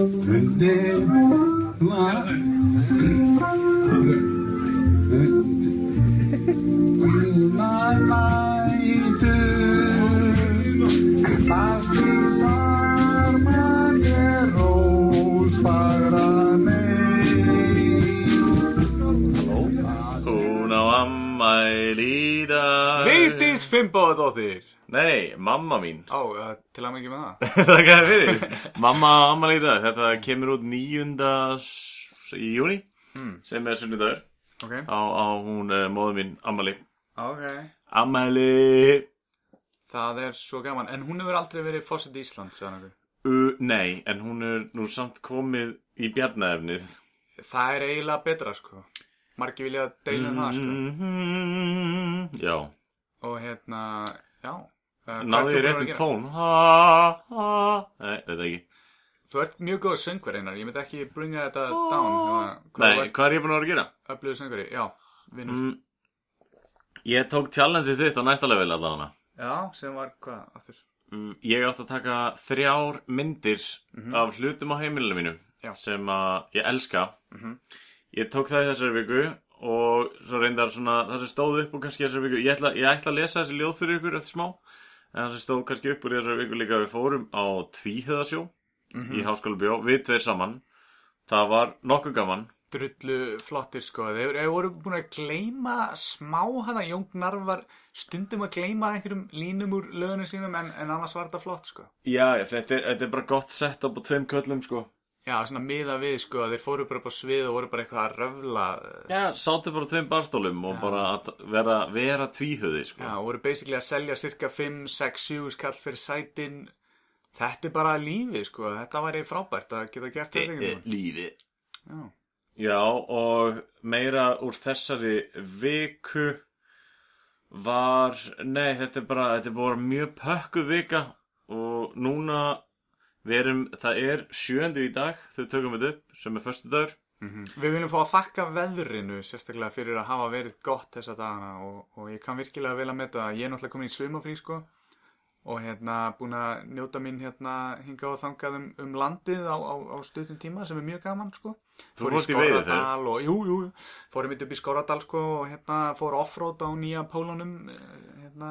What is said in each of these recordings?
Undir Luna Vigdís Fimboðadóttir Nei, mamma mín. Á, uh, til að mikið með það. Það gæði fyrir. Mamma í dag Þetta kemur út 9. s- í júni sem er sunnudagur. Ok, á, á hún uh, móðu mín ammæli ok. Ammæli Það er svo gaman, en hún hefur aldrei verið fósitt í Ísland, uh, Nei, en hún er nú samt komið í bjarnaefnið. Það er eiginlega betra, sko. Margi vilja deila um það, sko. Mm, Já Og hérna, já hvað Náðu ég réttin tón. Nei, veit ekki. Þú ert mjög góð söngver einar, ég myndi ekki bringa þetta down hérna, Nei, þú ert hvað er ég búin að vera að gera? öflugur söngveri, já, vinnur Mm, ég tók challenge þitt á næsta level allavega. Já, sem var hvað, aftur? Mm, Ég átti að taka þrjár myndir af hlutum á heimilinu mínu Já. sem að ég elska. Mhm. Ég tók það í þessari viku og svo reyndar svona það sem stóð upp úr kannski í þessari viku ég ætla, ég ætla að lesa þessi ljóð fyrir ykkur eftir smá en það sem stóð kannski upp úr í þessari viku líka við fórum á tvíhöðasjó í Háskóla Bjó, við tveir saman. Það var nokkuð gaman. Drullu flottir sko. Þeir, voru búin að gleyma smá hana. Jón Gnarr var stundum að gleyma einhverjum línum úr löðunum sínum en, en annars var þetta flott sko. Já, þetta er, þetta er bara gott sett á tveim köllum sko já svona miða við sko þeir fóru bara upp á svið og voru bara eitthvað að röfla Já, sátu bara tveim barstólum og bara að vera, vera tvíhöði sko. já voru basically að selja cirka 5, 6, 7 skall fyrir sætin þetta er bara lífið sko þetta væri frábært að geta gert þetta einhvern veginn. lífi já Já, og meira úr þessari viku var, nei, þetta er bara, þetta er bara mjög pökkuð vika og núna við erum, það er sjöndi í dag þau tökum við upp, sem er föstu dagur. Við viljum fá að þakka veðrinu sérstaklega fyrir að hafa verið gott þessa dagana og, og ég kann virkilega vel að metta að ég er náttúrulega komin í sumafrí sko og hérna búin að njóta mín hérna hinga og þangað um, um landið á, á, á stuttum tíma sem er mjög gaman sko Þú Fór í fórst í? Skorradal og jú, jú, fórum mitt upp í Skorradal sko og hérna fór offroad á nýja pólunum eh, hérna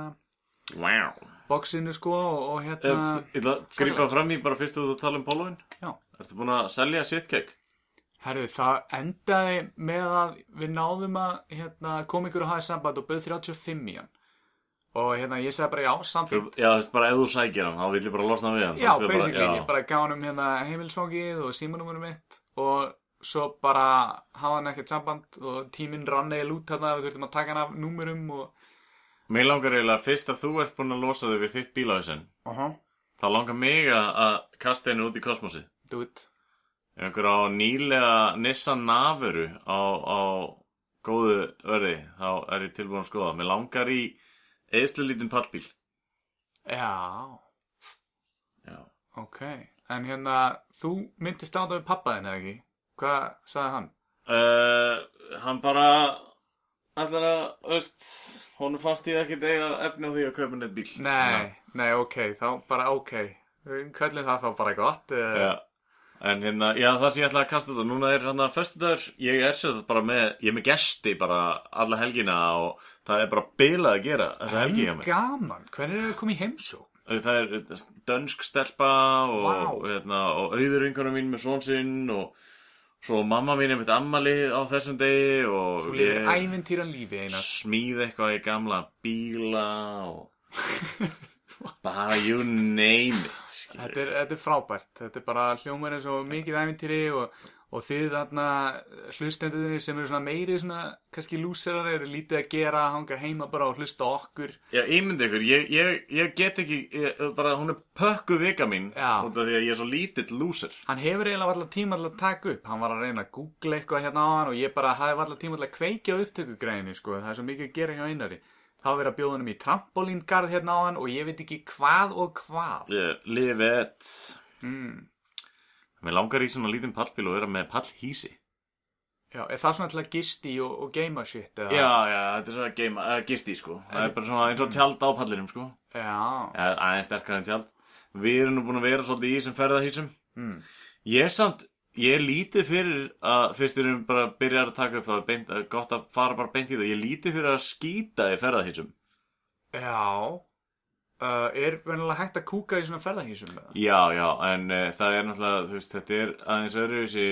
Wow. boxinu sko og, og hérna ég ætla að grípa fram í bara fyrst að þú tala um pólóin. já Ertu búin að selja sitkegg? Herru, það endaði með að við náðum að hérna, kom ykkur að hafa samband og bauð 35 í hann. Og hérna, ég sagði bara já, samþýtt. Já, það er bara ef þú sækir hann, þá vil ég bara losna við hann. Já, Þú veist, bara- basically, já. ég bara gaf hann um hérna heimilsfangið og símanúmurum mitt og svo bara hafa hann ekkert samband og tíminn rann eða lút hérna, við þurftum að taka hann af númurum og... Mér langar eiginlega fyrst að þú ert búin að losa þig við þitt bíláðisinn. Uh -huh. þá langar mig að kasta henni út í kosmosi. Do it. Einhver á nýlega Nissan Navuru á, á góðu verði, þá er ég tilbúin að skoða. Mér langar í eðslu lítinn pallbíl. Já, Já. ok. En hérna, þú myndist á þetta við pappaðin eða ekki? Hvað sagði hann? Uh, hann bara ætlar að, veist, honum fannst ég ekki eiga efni á því að kaupa neitt bíl. Nei, nei, ok, þá bara ok Við köllum það þá bara gott Já. uh, Já. En hérna, já það sem ég ætla að kasta þetta, núna er hann að föstudagur, ég er sér þetta bara með, ég er með gesti bara alla helgina og það er bara bilað að gera þessa helgi hjá mér. Gaman, hvernig er það komið í heimsók? Það er dönsk stelpa og, Vá. og, hérna, og auðuringunum mín með svon sinn og svo mamma mín er mitt ammali á þessum degi og Þú lifir ævintýran lífi einar. smíð eitthvað í gamla bíla og bara you name it þetta er, þetta er frábært, þetta er bara hljómar eins og mikið ævintýri og, og þið þarna hlustendunir sem eru svona meiri svona kannski lúserar eru lítið að gera, hanga heima bara og hlusta okkur Já, ímyndi ykkur, ég, ég, ég get ekki, ég, bara, hún er pökkuð vika mín Já. út af því að ég er svo lítill lúser. Hann hefur eiginlega allar tíma til að taka upp Hann var að reyna að googla eitthvað hérna á hann og ég bara hafði allar tíma til að kveikja á upptökugræðinu sko. það er svo mikið að gera hjá einari þá verið að bjóða hann í trampolíngarð hérna á hann og ég veit ekki hvað og hvað mm. Mér langar í svona lítinn pallbíl og vera með pallhísi. Já, er það svona til að gisti og, og geima shit eða? Já, já, þetta er svona geima, uh, gisti, sko. Það er bara svona eins og tjald á pallinum, sko. Já, Já, aðeins sterkar en tjald. Við erum nú búin að vera svolítið í þessum ferðahísum. mm. Ég samt, ég er lítið fyrir að fyrst erum bara byrjar að taka upp það beint, að gott að fara bara beint í það ég er lítið fyrir að skýta í ferðahísum Já. Uh, er venilega hægt að kúka í svona ferðahísum það? Já, já, en uh, það er náttúrulega, þú veist, þetta er aðeins öðruvísi,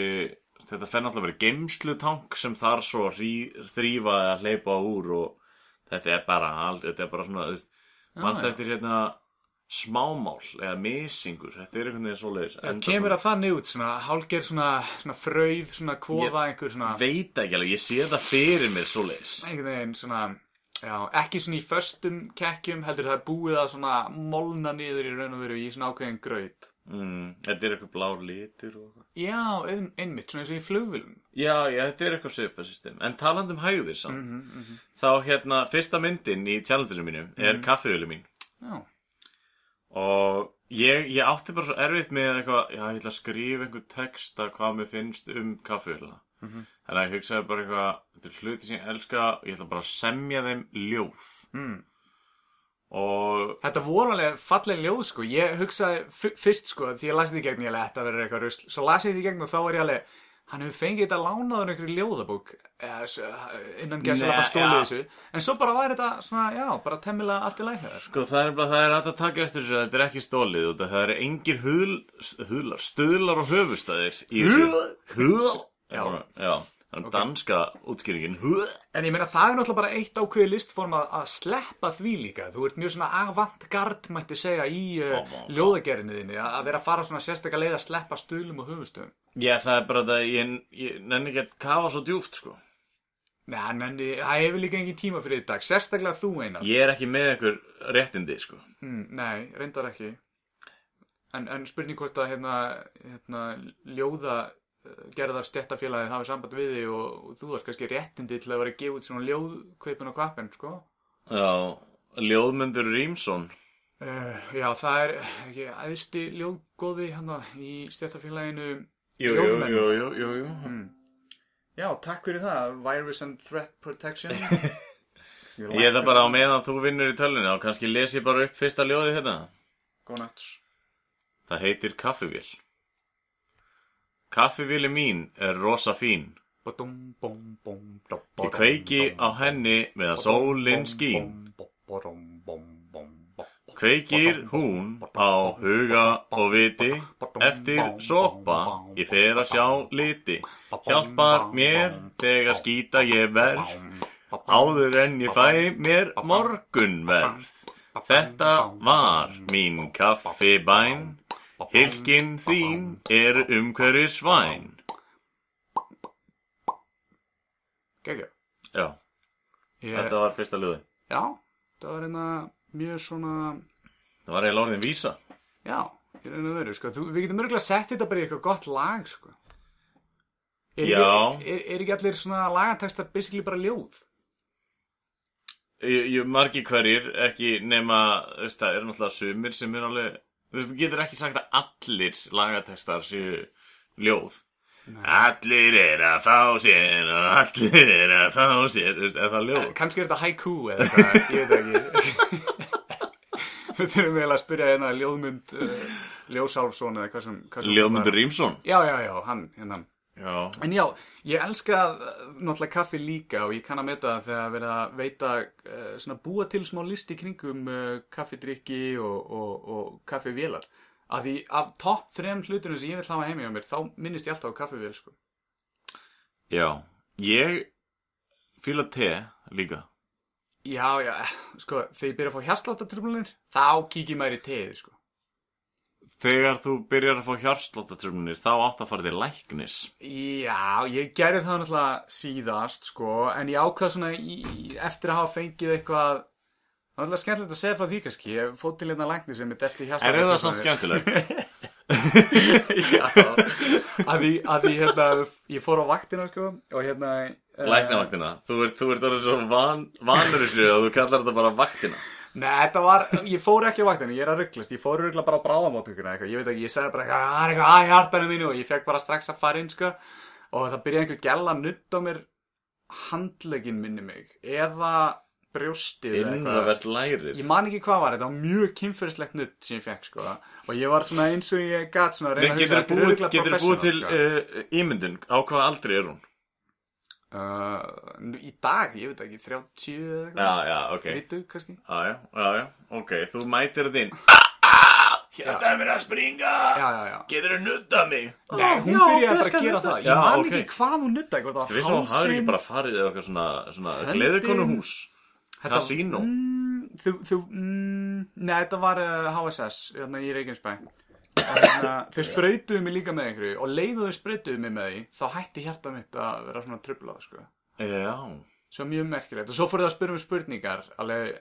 þetta fer náttúrulega verið geimslutank sem þar svo þrýfa eða hleypa úr og þetta er bara, þetta er bara svona, þú veist, mannst já. eftir hérna smámál eða misingur, þetta er einhvern veginn svoleiðis. Það Enda kemur bara- að þannig út, svona hálger svona, svona frauð, svona kvofa einhver svona, Veit ekki alveg, ég sé það fyrir mér svoleiðis. einhvern veginn svona, já, ekki svona í föstum kekkjum, heldur það er búið að svona molna niður í raun og veru í svona ákveðin graut. Mm, þetta er eitthvað blár litur og. Já, ein, einmitt, svona eins og í flugvillum. Já, já, þetta er eitthvað svipað system. En talandi um hægðir samt, Mm þá hérna, fyrsta myndin í challengeinu mínum er mm. mín. Já, Og ég, ég átti bara svo erfitt með eitthvað, já, ég ætla að skrifa einhver texta hvað mér finnst um kaffihjöluna. Mhm. Þannig að ég hugsaði bara eitthvað, þetta er hluti sem ég elska og ég ætla bara að semja þeim ljóð. mm. Og Þetta voru alveg falleg ljóð sko Ég hugsaði fyrst sko Því ég lasi því gegn ég alveg Þetta verður eitthvað rusl Svo las ég því gegn og þá er ég alveg Hann hefur fengið þetta lánaður einhverju s- Innan bara stólið ja. þessu En svo bara var þetta svona Já, bara temmilega allt í lækjaðar sko, það er bara, það er hægt að taka eftir þessu að þetta er ekki stólið og það eru engir huðl, huðlar, stuðlar og höfustæðir í þessu. Já. Já, það er danska útskýringin. En ég meina það er náttúrulega bara eitt ákveði listform að, að sleppa því líka Þú ert mjög svona avantgard mætti segja í uh, ljóðagerinu þinni að, vera að fara svona sérstaklega leið að sleppa stuðlum og höfustöðum Já, það er bara það, ég, ég nenni ekki að kafa svo djúft, sko. Nei, en það hefur líka engin tíma fyrir þetta Sérstaklega þú einar Ég er ekki með einhver réttindi, sko. Mm, nei, reyndar ekki. En, en spurning hvort að hérna, hérna, ljóða eh, gerðar stjættafélagið hafi samband við þig og, þú ert kannski réttindi til að vera að gefa út svona ljóðkveipin og kvappin, sko. Já, Ljóðmundur Rímsson. Uh, já, það er ekki æðsti ljóðgóði hérna í stjættafélaginu. Ljóðmenn. jú, jú, jú, jú. Mm. Já, takk fyrir það, Virus and Threat Protection. Ég ætla bara á meðan þú vinnur í tölunni og kannski les ég bara upp fyrsta ljóði hérna. Go nuts. Það heitir Kaffivél. Kaffivéli mín er rosa fín. Ég kveiki á henni meðan sólinn skín. Kveikir hún á huga og viti eftir sopa ég fer að sjá liti. Hjálpar mér þegar skýta ég verð áður en ég fæ mér morgunverð. Þetta var mín kaffibæn, hilkin þín er umhverju svæn. Gekja. Já, Ég, þetta var fyrsta löði. Já, það var hérna mjög svona, Það var eiginlega orðin vísa. já, ég reyna að veru, sko. Þú, við getum örgulega sett þetta bara í eitthvað gott lag, sko. Er, Já. Ekki, er, er ekki allir svona lagatekstar basically bara ljóð? Ég, ég margi hverjir, ekki nema, þú veist, það eru náttúrulega sumir sem er alveg, þú veist, þú getur ekki sagt að allir lagatekstar séu ljóð. Allir er að fá sér og allir er að fá sér, þú veist, er það ljóð? Kannski er þetta haiku eða eitthvað, ég veit ekki. Við þurfum eiginlega að spyrja hérna ljóðmynd, uh, ljósálfsson eða hvað sem... Hvað sem Ljóðmundur Rímsson? Já, já, já, hann, hérna. Já. En já, ég elska uh, náttúrulega kaffi líka og ég kann að meta það þegar verið að veita uh, svona búa til smá list í kringum uh, kaffidrykki og, og, og kaffivélar. Af því af topp þrem hlutunum sem ég vil hafa heimi á mér, þá minnist ég alltaf á kaffivél, sko. Já. Ég fíla te líka. Já, já, sko, þegar ég byrja að fá hjarsláttartrumlunir, þá kíkir maður í teið, sko. Þegar þú byrjar að fá hjarslóttatrumnir, þá átt að fara til læknis. Já, ég gerði það náttúrulega síðast, sko, en ég ákvað svona í, eftir að hafa fengið eitthvað, það var náttúrulega skemmtilegt að segja frá því kannski, ég fótt til hérna lækni sem er detti Er það samt skemmtilegt? Já, að því, að því, hérna, ég fór á vaktina, sko, og hérna... eh, Læknavaktina. Þú ert, þú ert orðin svo van, vanur þessu að þú kallar þetta bara vaktina. Nei, þetta var, ég fór ekki á vaktinu, ég er að rugglast, ég fór ruggla bara á bráðamóttökuna eitthvað, ég veit ekki, ég sagði bara eitthvað, það er eitthvað að hjartanum mínu og ég fekk bara strax að fara inn, sko, og það byrjaði einhver gæla að nutta mér handlegin minni mig, eða brjóstið eða eitthvað. Ég man ekki hvað var, þetta var mjög kynferðislegt nutt sem ég fekk, sko. Og ég var svona eins og ég gat svona að reyna að hugsa, þú þetta er búið, örugglega getur búið til professional, uh, ímyndun á hvað aldri er hún? Uh, Í dag, ég veit ekki, 30 eða eitthvað. Já, já, ok. 30 kannski. Já, já, já, já, ok, þú mætir þetta inn. Hérstæði mér að springa! Já, já, já. Getur þú nuttað mig? Nei, hún byrjaði bara að gera það. Ég man ok. ekki hvað hún hvort Þú veist hún hafði ekki bara farið eða eitthvað svona, svona gleðikonuhús. Þetta- Casino. Mm, þú, þú, mm, nei, þetta var uh, HSS, hérna í Reykjanesbæ. Og hérna, þau sprautuðu mig líka með einhverju og leiðu þau sprautuðu mig með því, þá hætti hjarta mitt að vera svona trublað, sko. Já, Svo mjög merkilegt. Og svo fóruð það að spyrja mig spurningar, alveg,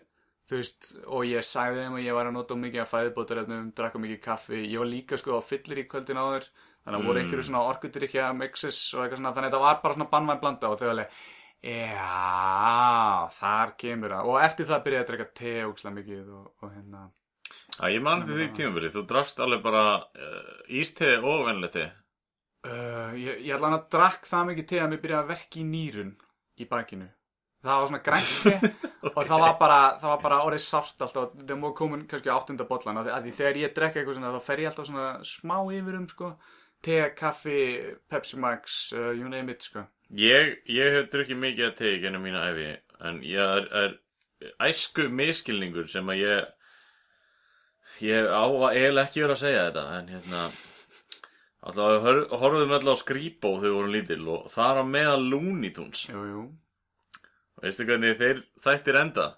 veist, og ég sagði þeim að ég var að nota mikið af fæðibótarefnum, drakka mikið kaffi. Ég var líka, sko, á fyllir í kvöldin áður, þannig að voru Mm. einhverju svona orkudrykja mixes og eitthvað svona, þannig að þetta var bara svona bannvæn blanda og þau alveg, já, þar kemur það. Og eftir það byrjaði að drekka te mikið og, og hérna, Já, ég man til því tímabili, þú drafst alveg bara uh, ísteði og venleti. uh, ég, ég ætla hann að drakk það mikið te að mér byrjaði að verki í nýrun í bakinu. Það var svona grænt te og það var bara, það var bara orðið sárt alltaf, það múið komin kannski áttunda bollan, af því- þegar ég drekka eitthvað svona, þá fer ég alltaf svona smá yfir um, sko, te, kaffi, Pepsi Max, uh, you name it, sko. Ég, ég hef drukkið mikið að tegi gennum mína æfi, en ég er, er æsku miskilningur sem að ég, ég á að eiginlega ekki vera að segja þetta, en hérna, alltaf hor, horfðum alltaf á skrýbó þegar við vorum lítil og þar á meðal Looney Tunes. Jú, jú. Veistu hvernig þeir þættir enda?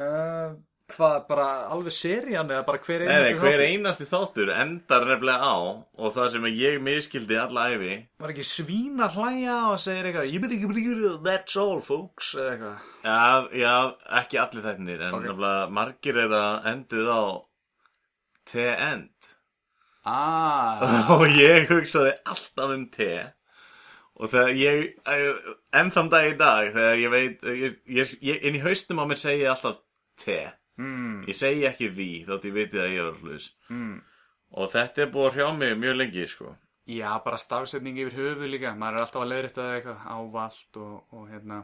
Uh, hvað, bara alveg serían eða bara hver Nei, nei, hver einasti þáttur endar nefnilega á og það sem ég miskildi alla æfi Var ekki svína hlæja og segir eitthvað, ég veit ekki bríður, that's all folks, eða eitthvað. Já, já, ekki allir þættinir en Ok. nefnilega margir er að enduð á T-end Ah, og ég hugsaði alltaf um te og þegar ég enn þann dag í dag þegar ég veit ég, ég, ég, inn í haustum á mér segi ég alltaf te mm, ég segi ekki því þótt ég viti að ég er hlutis mm. og þetta er búið að hrjá mig mjög lengi sko. Já, bara stafsetning yfir höfu líka, maður er alltaf að leiðrétta eitthvað ávalt og, og hérna,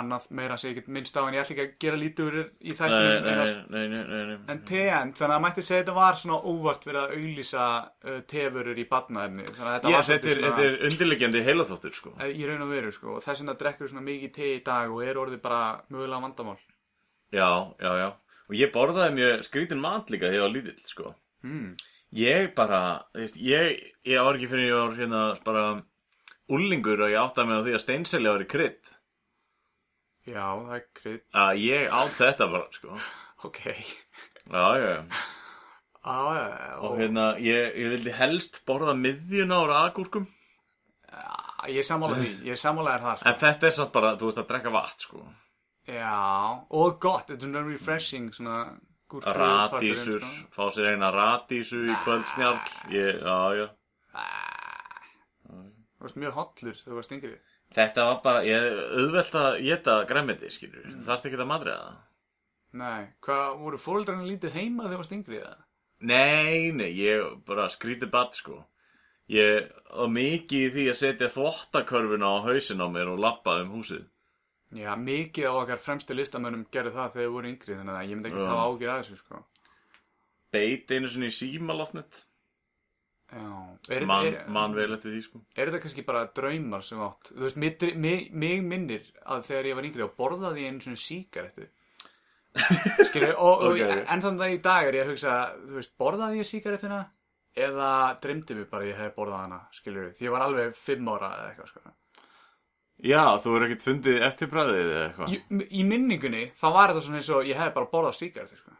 annað meira sem ég get minnst á en ég ætla ekki að gera lítið úr í þættinum nei, nei, nei, nei, nei. En TN, þannig að mætti segja að þetta var svona óvart verið að auglýsa uh, tefurur í badnaefni. Þannig að þetta Ég, var þetta, er, þetta er undirliggjandi heilaþáttur sko er í raun og veru, sko. Og þess vegna drekkur svona mikið te í dag og er orðið bara mögulega vandamál. Já, já, já Og ég borðaði mjög skrítin mat líka þegar ég var lítill, sko Mm. Ég bara, veist, ég, ég var ekki fyrir ég var hérna bara úlingur og ég áttaði mig á því að steinselja var í krydd Já, það er krydd. Að ég átt þetta bara, sko Ok. Já, já, já Á, já, já, Og hérna, ég, ég vildi helst borða miðjuna á agúrkum Já, ég er sammála því, ég er sammála þér það, sko. En þetta er samt bara, þú veist, að drekka vatn, sko Já, og gott, þetta er svona refreshing, svona gúrku Radísur, parturinn, fá sér eina radísu í kvöldsnjall ég, Já, já Ah. Þú varst mjög hollur þegar þú varst yngri. Þetta var bara, ég auðvelt að geta græmiti, skilur. Þú þarft ekki að madriða það? Nei, hvað, voru fóldrarnir lítið heima þegar þú varst yngri eða? Nei, nei, ég bara skrítið badd sko. Ég var mikið í því að setja þvottakörfuna á hausin á mér og lappa um húsið. Já, mikið á okkar fremstu listamönnum gerðu það þegar þau voru yngri, þannig að ég myndi ekki Já. hafa ágjur að þessu, sko. Beit einu sinni í símalofnet er, Man, er, man vel eftir því sko er þetta kannski bara draumar sem átt? Þú veist, mig, mig, mig minnir að þegar ég var yngri og borðaði einu svona sígarettu. Skilju, og, og Ok. en þannig að í dag er ég að hugsa, þú veist, borðaði ég sígarettuna eða dreymdi mig bara að ég hefði borðað hana, skilju, því ég var alveg fimm ára eða eitthvað, sko. Já, þú er ekkert fundið eftirbræðið eða eitthvað í, í minningunni þá var þetta svona eins og ég hefði bara borðað sígarettu sko.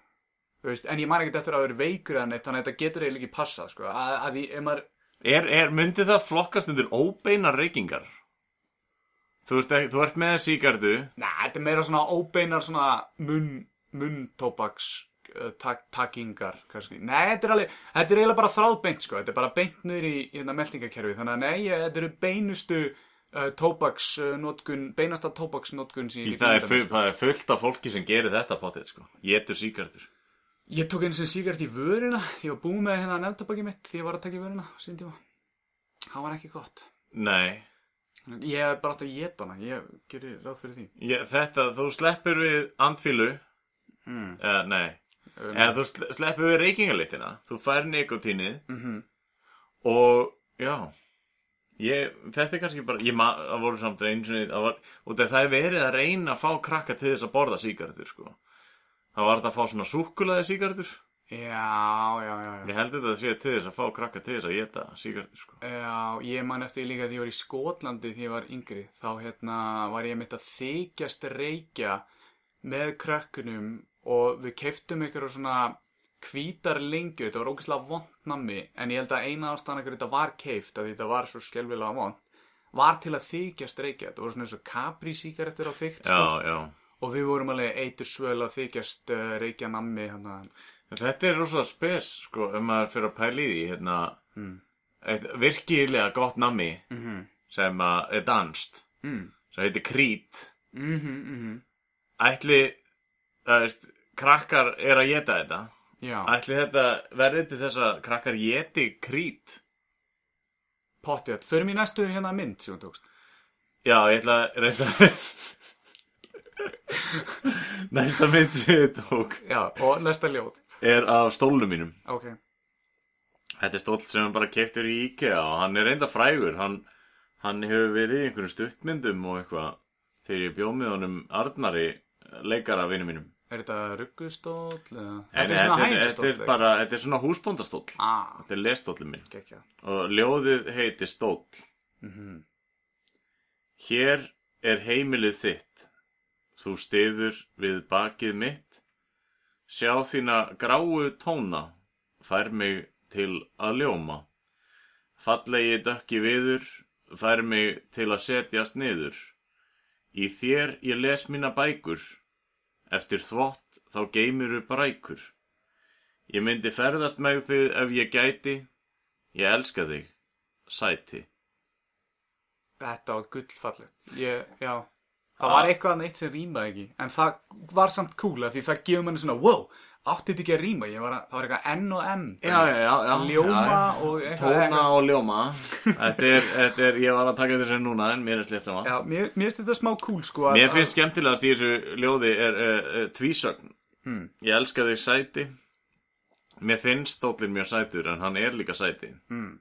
Veist, en ég man ekkert eftir að vera veikur eða neitt þannig að þetta getur eiginlega ekki passað sko. að, að ef maður, Er, er, myndi það flokkast undir óbeinar reykingar? Þú, ekki- þú ert með síkardu na, þetta er meira svona óbeinar svona munn, munntóbaks uh, tak, takingar kannski. Nei, þetta er alveg, þetta er eiginlega bara þráðbeint sko. þetta er bara beint niður í hérna, meldingakerfi þannig að nei, ég- þetta eru beinustu uh, tóbaksnotkun beinasta tóbaksnotkun sem Í ég það sko. það er fullt af fólki sem gerir þetta potið sko Getur síkardur Ég tók einu sem sígart í vörina því ég var búið með hérna nefntabaki mitt því ég var að taka í vörina sín tíma. Það var ekki gott. Nei, Ég hef bara átt að geta hana, ég gerir ráð fyrir því. Ég, þetta, þú sleppur við andfílu Mm. eða, nei, eða þú sle- sleppur við reykingalitina þú fær nikotínið Mm og já. Ég, þetta er kannski bara ég ma, það voru samt einu sinni það var, og það er verið að reyna að fá krakka til þess að borða sígarettur sko það var þetta að fá svona súkkulaði sígarettur Já, já, já, já. ég held þetta að sé til þess að fá krakka til þess að geta sígarettur sko Já, ég man eftir líka því ég var í Skotlandi því ég var yngri. Þá hérna var ég mitt að þykjast reykja með krökkunum og við keiftum ykkur svona hvítar lengju. Þetta var ógeðslega vond nammi en ég held að eina ástæðan ykkur þetta var keift að þetta var svo skelvilega vond var til að þykjast reykja. Þetta voru svona eins og Capri sígarettur á þygt sko. já, já og við vorum alveg eitur svöl að þykjast uh, reykja nammi hérna. Þetta er rosa spes, sko, ef maður fyrir að pæla í því, hérna, Mm. virkilega gott nammi Mm -hmm. sem að er danst, Mm. sem heitir krít. Mm -hmm, mm -hmm. Ætli, það veist, krakkar er að geta þetta. Já, Ætli þetta verði til þess að krakkar geti krít. pottið. Förum í næstu hérna mynd sem þú tókst. Já, ég ætla að reynda Næsta mynd sem ég tók Já, og næsta ljóð. er af stólnum mínum. Ok. Þetta er stóll sem hann bara keftur í IKEA og hann er reynda frægur. Hann, hann hefur verið í einhverjum stuttmyndum og eitthvað þegar ég bjóð með honum Arnari leikara vinnu mínum. Er þetta ruggustóll eða? Þetta er svona þetta, þetta hægindastóll. er bara, þetta er svona húsbóndastóll. Ah, Þetta er lestóllin minn. gekkja. Og ljóðið heitir stóll. Mm Hér er heimilið þitt. Þú stiður við bakið mitt. Sjá þína gráu tóna. Fær mig til að ljóma. Fallegi dökki viður. Fær mig til að setjast niður. Í þér ég les mína bækur. Eftir þvott þá geymir upp rækur. Ég myndi ferðast með þig ef ég gæti. Ég elska þig. Sæti. Þetta var gullfallegt. Ég, já. Það Ah. var eitthvað neitt sem rýmaði ekki. En það var samt cool að því það gefur manni svona, wow, átti þetta ekki að rýma? Var að, það var eitthvað N og M. Já, já, já. Ljóma og eitthvað. Tóna og ljóma þetta er, þetta er, ég var að taka þessu núna en mér er slétt sama Já, mér, mér finnst þetta smá cool, sko. Mér finnst skemmtilegast í þessu ljóði er uh, uh, tvísögn Hmm. Ég elska þig sæti Mér finnst stóllinn mjög sætur en hann er líka sæti Mm.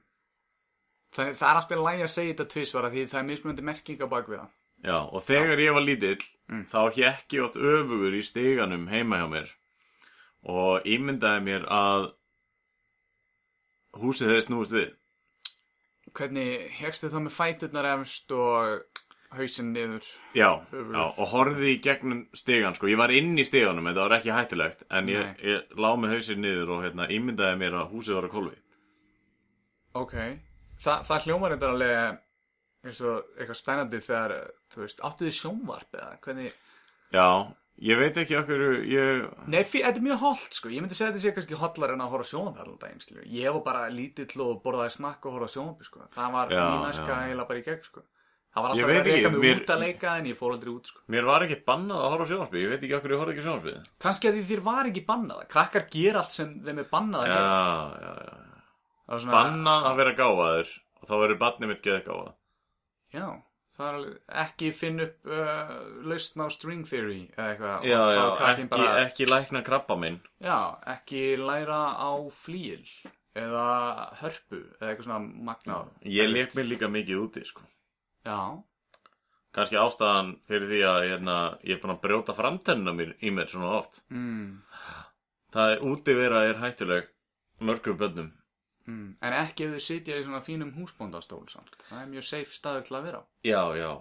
Það, það er alltaf lægi að segja þetta tvisvara því það er mismunandi merking á bak við það. Já, og þegar ég var lítill Mm. þá hjekk ég átt öfugur í stiganum heima hjá mér og ímyndaði mér að húsið þeir snúist við Hvernig hegstu það með fæturnar efst og hausinn niður? Já, já, og horfði í gegnum stigan sko. Ég var inn í stiganum, þetta var ekki hættulegt En ég, ég lá með hausinn niður og hérna, ímyndaði mér að húsið var að kolvi Ok, Þa, það hljómar þetta alveg eins og eitthvað spennandi þegar, þú veist, áttu þið sjónvarp eða? Hvernig, Já, ég veit ekki okkur ég... nei, þetta er mjög holdt sko, ég myndi segja þetta sé kannski hollar en að horfa sjónvarp allan daginn, skilju, ég var bara lítill og borðaði snakk og horfa sjónvarp, sko, það var Já, mín já. eiginlega bara í gegn, sko, það var alltaf að reyka ekki, mig mér- út að leika en ég fór aldrei út, sko, Mér var ekkert bannað að horfa á sjónvarpið Ég veit ekki okkur ég horfði ekki á sjónvarpið. Kannski að því þér var ekki bannað, krakkar gera allt sem þeim er bannað að Já, gera, já, já. Var svona, Bannað að vera gáfaður og þá verður barnið mitt geða gáfað já, það er ekki finn upp uh, lausn á string theory eða eitthvað, Já, já, þá krakkinn ekki, ekki lækna krabba minn. Já, ekki læra á flíil eða hörpu eða eitthvað svona magnað. Ég leik mér líka mikið úti, sko. Já, Kannski ástæðan fyrir því að hérna, ég er búin að brjóta framtennina mér í mér svona oft. Mm, Það er úti vera er hættuleg mörgum bönnum mm. en ekki ef þau sitja í svona fínum húsbóndastól samt. Það er mjög safe staður til að vera á. Já, já.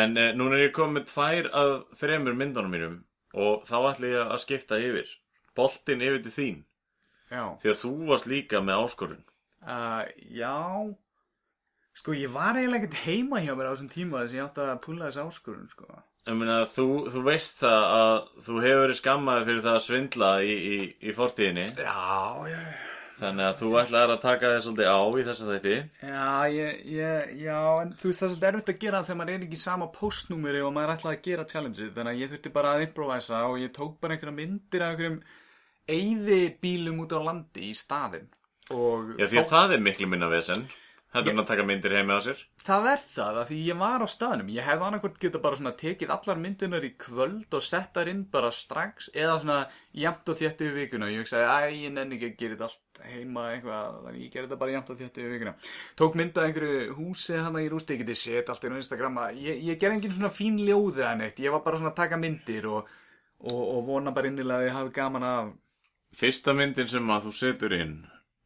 En eh, núna er ég komið tvær af þremur myndunum mínum og þá ætla ég að skipta yfir. Boltinn yfir til þín. Já. Því að þú varst líka með áskorun. Uh, já, sko ég var eiginlega ekkert heima hjá mér á þessum tíma þess að ég átti að púla þessi áskurinn, sko. Ég meina, þú, þú veist það að þú hefur verið skammaði fyrir það að svindla í, í, í fortíðinni. Já, já, Þannig að þú ætlaðir að taka þið svolítið á í þessa þætti. Já, ég, ég, já, en þú veist það er svolítið erfitt að gera þegar maður er ekki í sama postnúmeri og maður ætlaði að gera challengeið þannig að ég þurfti bara að improvisa og ég tók bara einhverja myndir af einhverjum eyði bílum út á landi í staðinn og Já, því að það er miklu minna vesen. Þetta er að taka myndir heimi á sér Það er það, af því ég var á staðnum. Ég hefði annarkvort geta bara svona tekið allar myndinar í kvöld og sett þar inn bara strax eða svona jæmt og þétt yfir vikuna. Ég hugsaði, æ, ég nenni ekki að gera þetta allt heima eitthvað, þannig ég gerði þetta bara jæmt og þétt yfir vikuna. Tók myndað einhverju húsi hann í rústi, ég geti sett allt inn á Instagram. að Ég, ég gerði engin svona fín ljóði að neitt, ég var bara svona að taka myndir og, og, og vona bara innilega að ég hafi gaman af. Fyrsta myndin sem að þú setur inn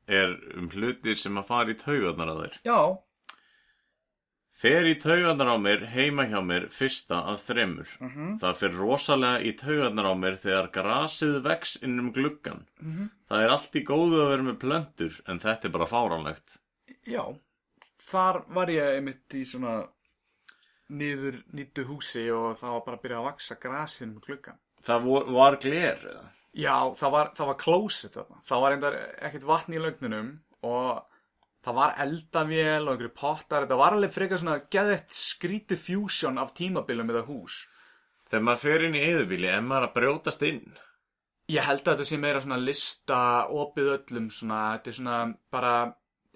er um hlutir sem að fara í taugarnar á þér Já, Fer í taugarnar á mér heima hjá mér fyrsta að þremur. Mhm. Það fer rosalega í taugarnar á mér þegar grasið vex inn um gluggan. Mhm. Það er allt í góðu að vera með plöntur en þetta er bara fáránlegt. Já, þar var ég einmitt í svona niður nýttu húsi og það var bara að byrja að vaksa grasin með gluggan. Það vor, var gler eða? Já, það var, það var closet þarna. Það var einhver ekkert vatn í lögnunum og það var eldavél og einhverju pottar. Þetta var alveg frekar svona geðett skrítið fusion af tímabilum með það hús. Þegar maður fer inn í eyðubíli en maður að brjótast inn. Ég held að þetta sé meira svona lista opið öllum svona, þetta er svona bara,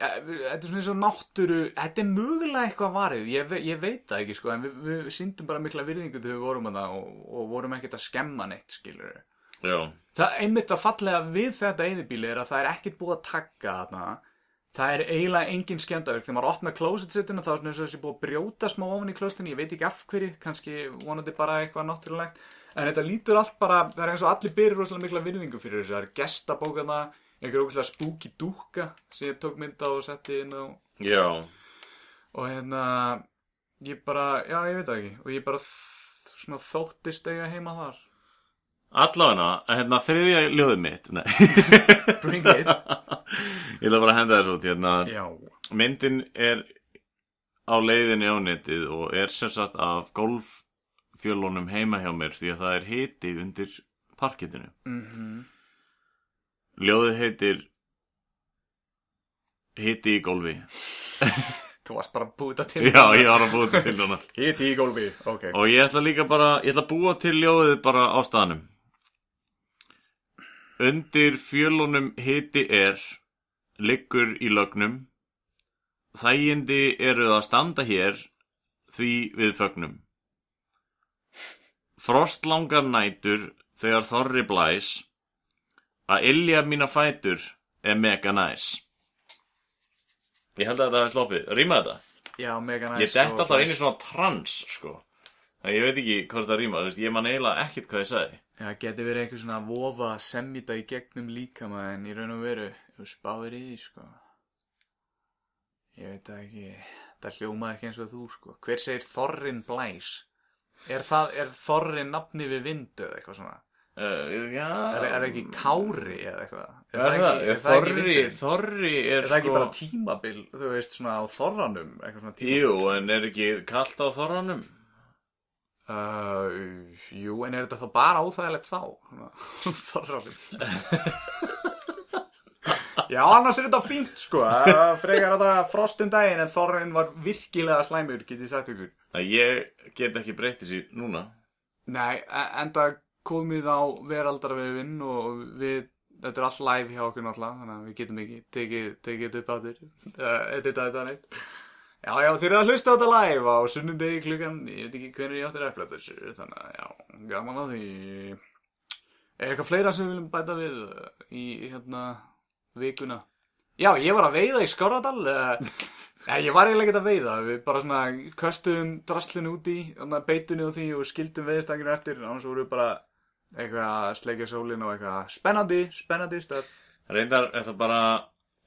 eh, þetta er svona eins og náttúru, þetta er mögulega eitthvað varið, ég, ég veit það ekki sko, en við, við síndum bara mikla virðingu þegar við vorum að það og, og vorum ekkert að skemma neitt, skilur við. Já. Það einmitt að fallega við þetta eyðibíli er að það er ekkert búið að taka þarna. Það er eiginlega engin skemmdaverk. Þegar maður opnar closet-setinu þá er svona eins og þessi búið að brjóta smá ofan í closetinu. Ég veit ekki af hverju, kannski vonandi bara eitthvað náttúrulegt. En þetta lítur allt bara, það er eins og allir byrjur rosalega mikla virðingu fyrir þessu. Það er gestabókana, einhver ógæslega spooky dúka sem ég tók mynd á og setti inn og, Já. og hérna, ég bara, já ég veit það ekki. Og ég bara þóttist eiga heima þar. Allavega, hérna þriðja ljóðið mitt. Bring it. Ég ætla bara að henda þessu út hérna. Myndin er á leiðinni á netið og er sem sagt af golffjölunum heima hjá mér því að það er hiti undir parkettinu. Mhm. Ljóðið heitir Hiti í golfi. Þú varst bara að þetta til Já, ég var að búa þetta til. Hiti í gólfi, ok Og ég ætla líka bara, ég ætla að búa til ljóðið bara á staðnum. Undir fjölunum hiti er, liggur í lögnum, þægindi eru að standa hér, því við fögnum. Frostlangar nætur þegar þorri blæs, að ilja mína fætur er mega næs. Ég held að þetta hefði sloppið. Rýma þetta? Já, mega næs Ég dett alltaf einu svona trans, sko. En ég veit ekki hvort það rýma, ég man eiginlega ekkert hvað ég sagði. Já, geti verið eitthvað svona vofa semmita í gegnum líkama en í raun og veru, þú spáir í því, sko Ég veit það ekki, það hljómaði ekki eins og þú, sko Hver segir Þorrin Blæs? Er, það, er Þorrin nafni við vindu eða eitthvað svona? Uh. Er, er það ekki Kári eða eitthvað? Er það, ekki- er það ekki Þorri, vindurinn? Þorri er, Er það ekki sko... bara tímabil, þú veist, svona á Þorranum? Jú, en er ekki kallt á Þorranum? Uh, jú, en er þetta þá bara óþægilegt þá? Þorranum. Já, annars er þetta fínt, sko. Uh, Frekar að það frostum daginn en Þorrin var virkilega slæmur, get ég sagt ykkur. Að ég get ekki breytt þessi núna. Nei, e- enda komið á veraldarvefinn og við, þetta er allt live hjá okkur náttúrulega, þannig að við getum ekki tekið, þetta upp á þér, uh, edita þetta neitt. Já, já, þið eru að hlusta á þetta live á sunnundegi klukkan, ég veit ekki hvernig ég áttir að upplöta þessu, þannig að já, gaman að því. Er eitthvað fleira sem við viljum bæta við uh, í, hérna, vikuna? Já, ég var að veiða í Skáradal, uh, Nei, ég var eiginlega ekki að veiða, við bara svona köstum draslinu út í, þannig að beitinu og því og skildum veiðstakinu eftir, annars voru við bara eitthvað að sleikja sólinu og eitthvað spennandi, spennandi stöð. Reyndar það bara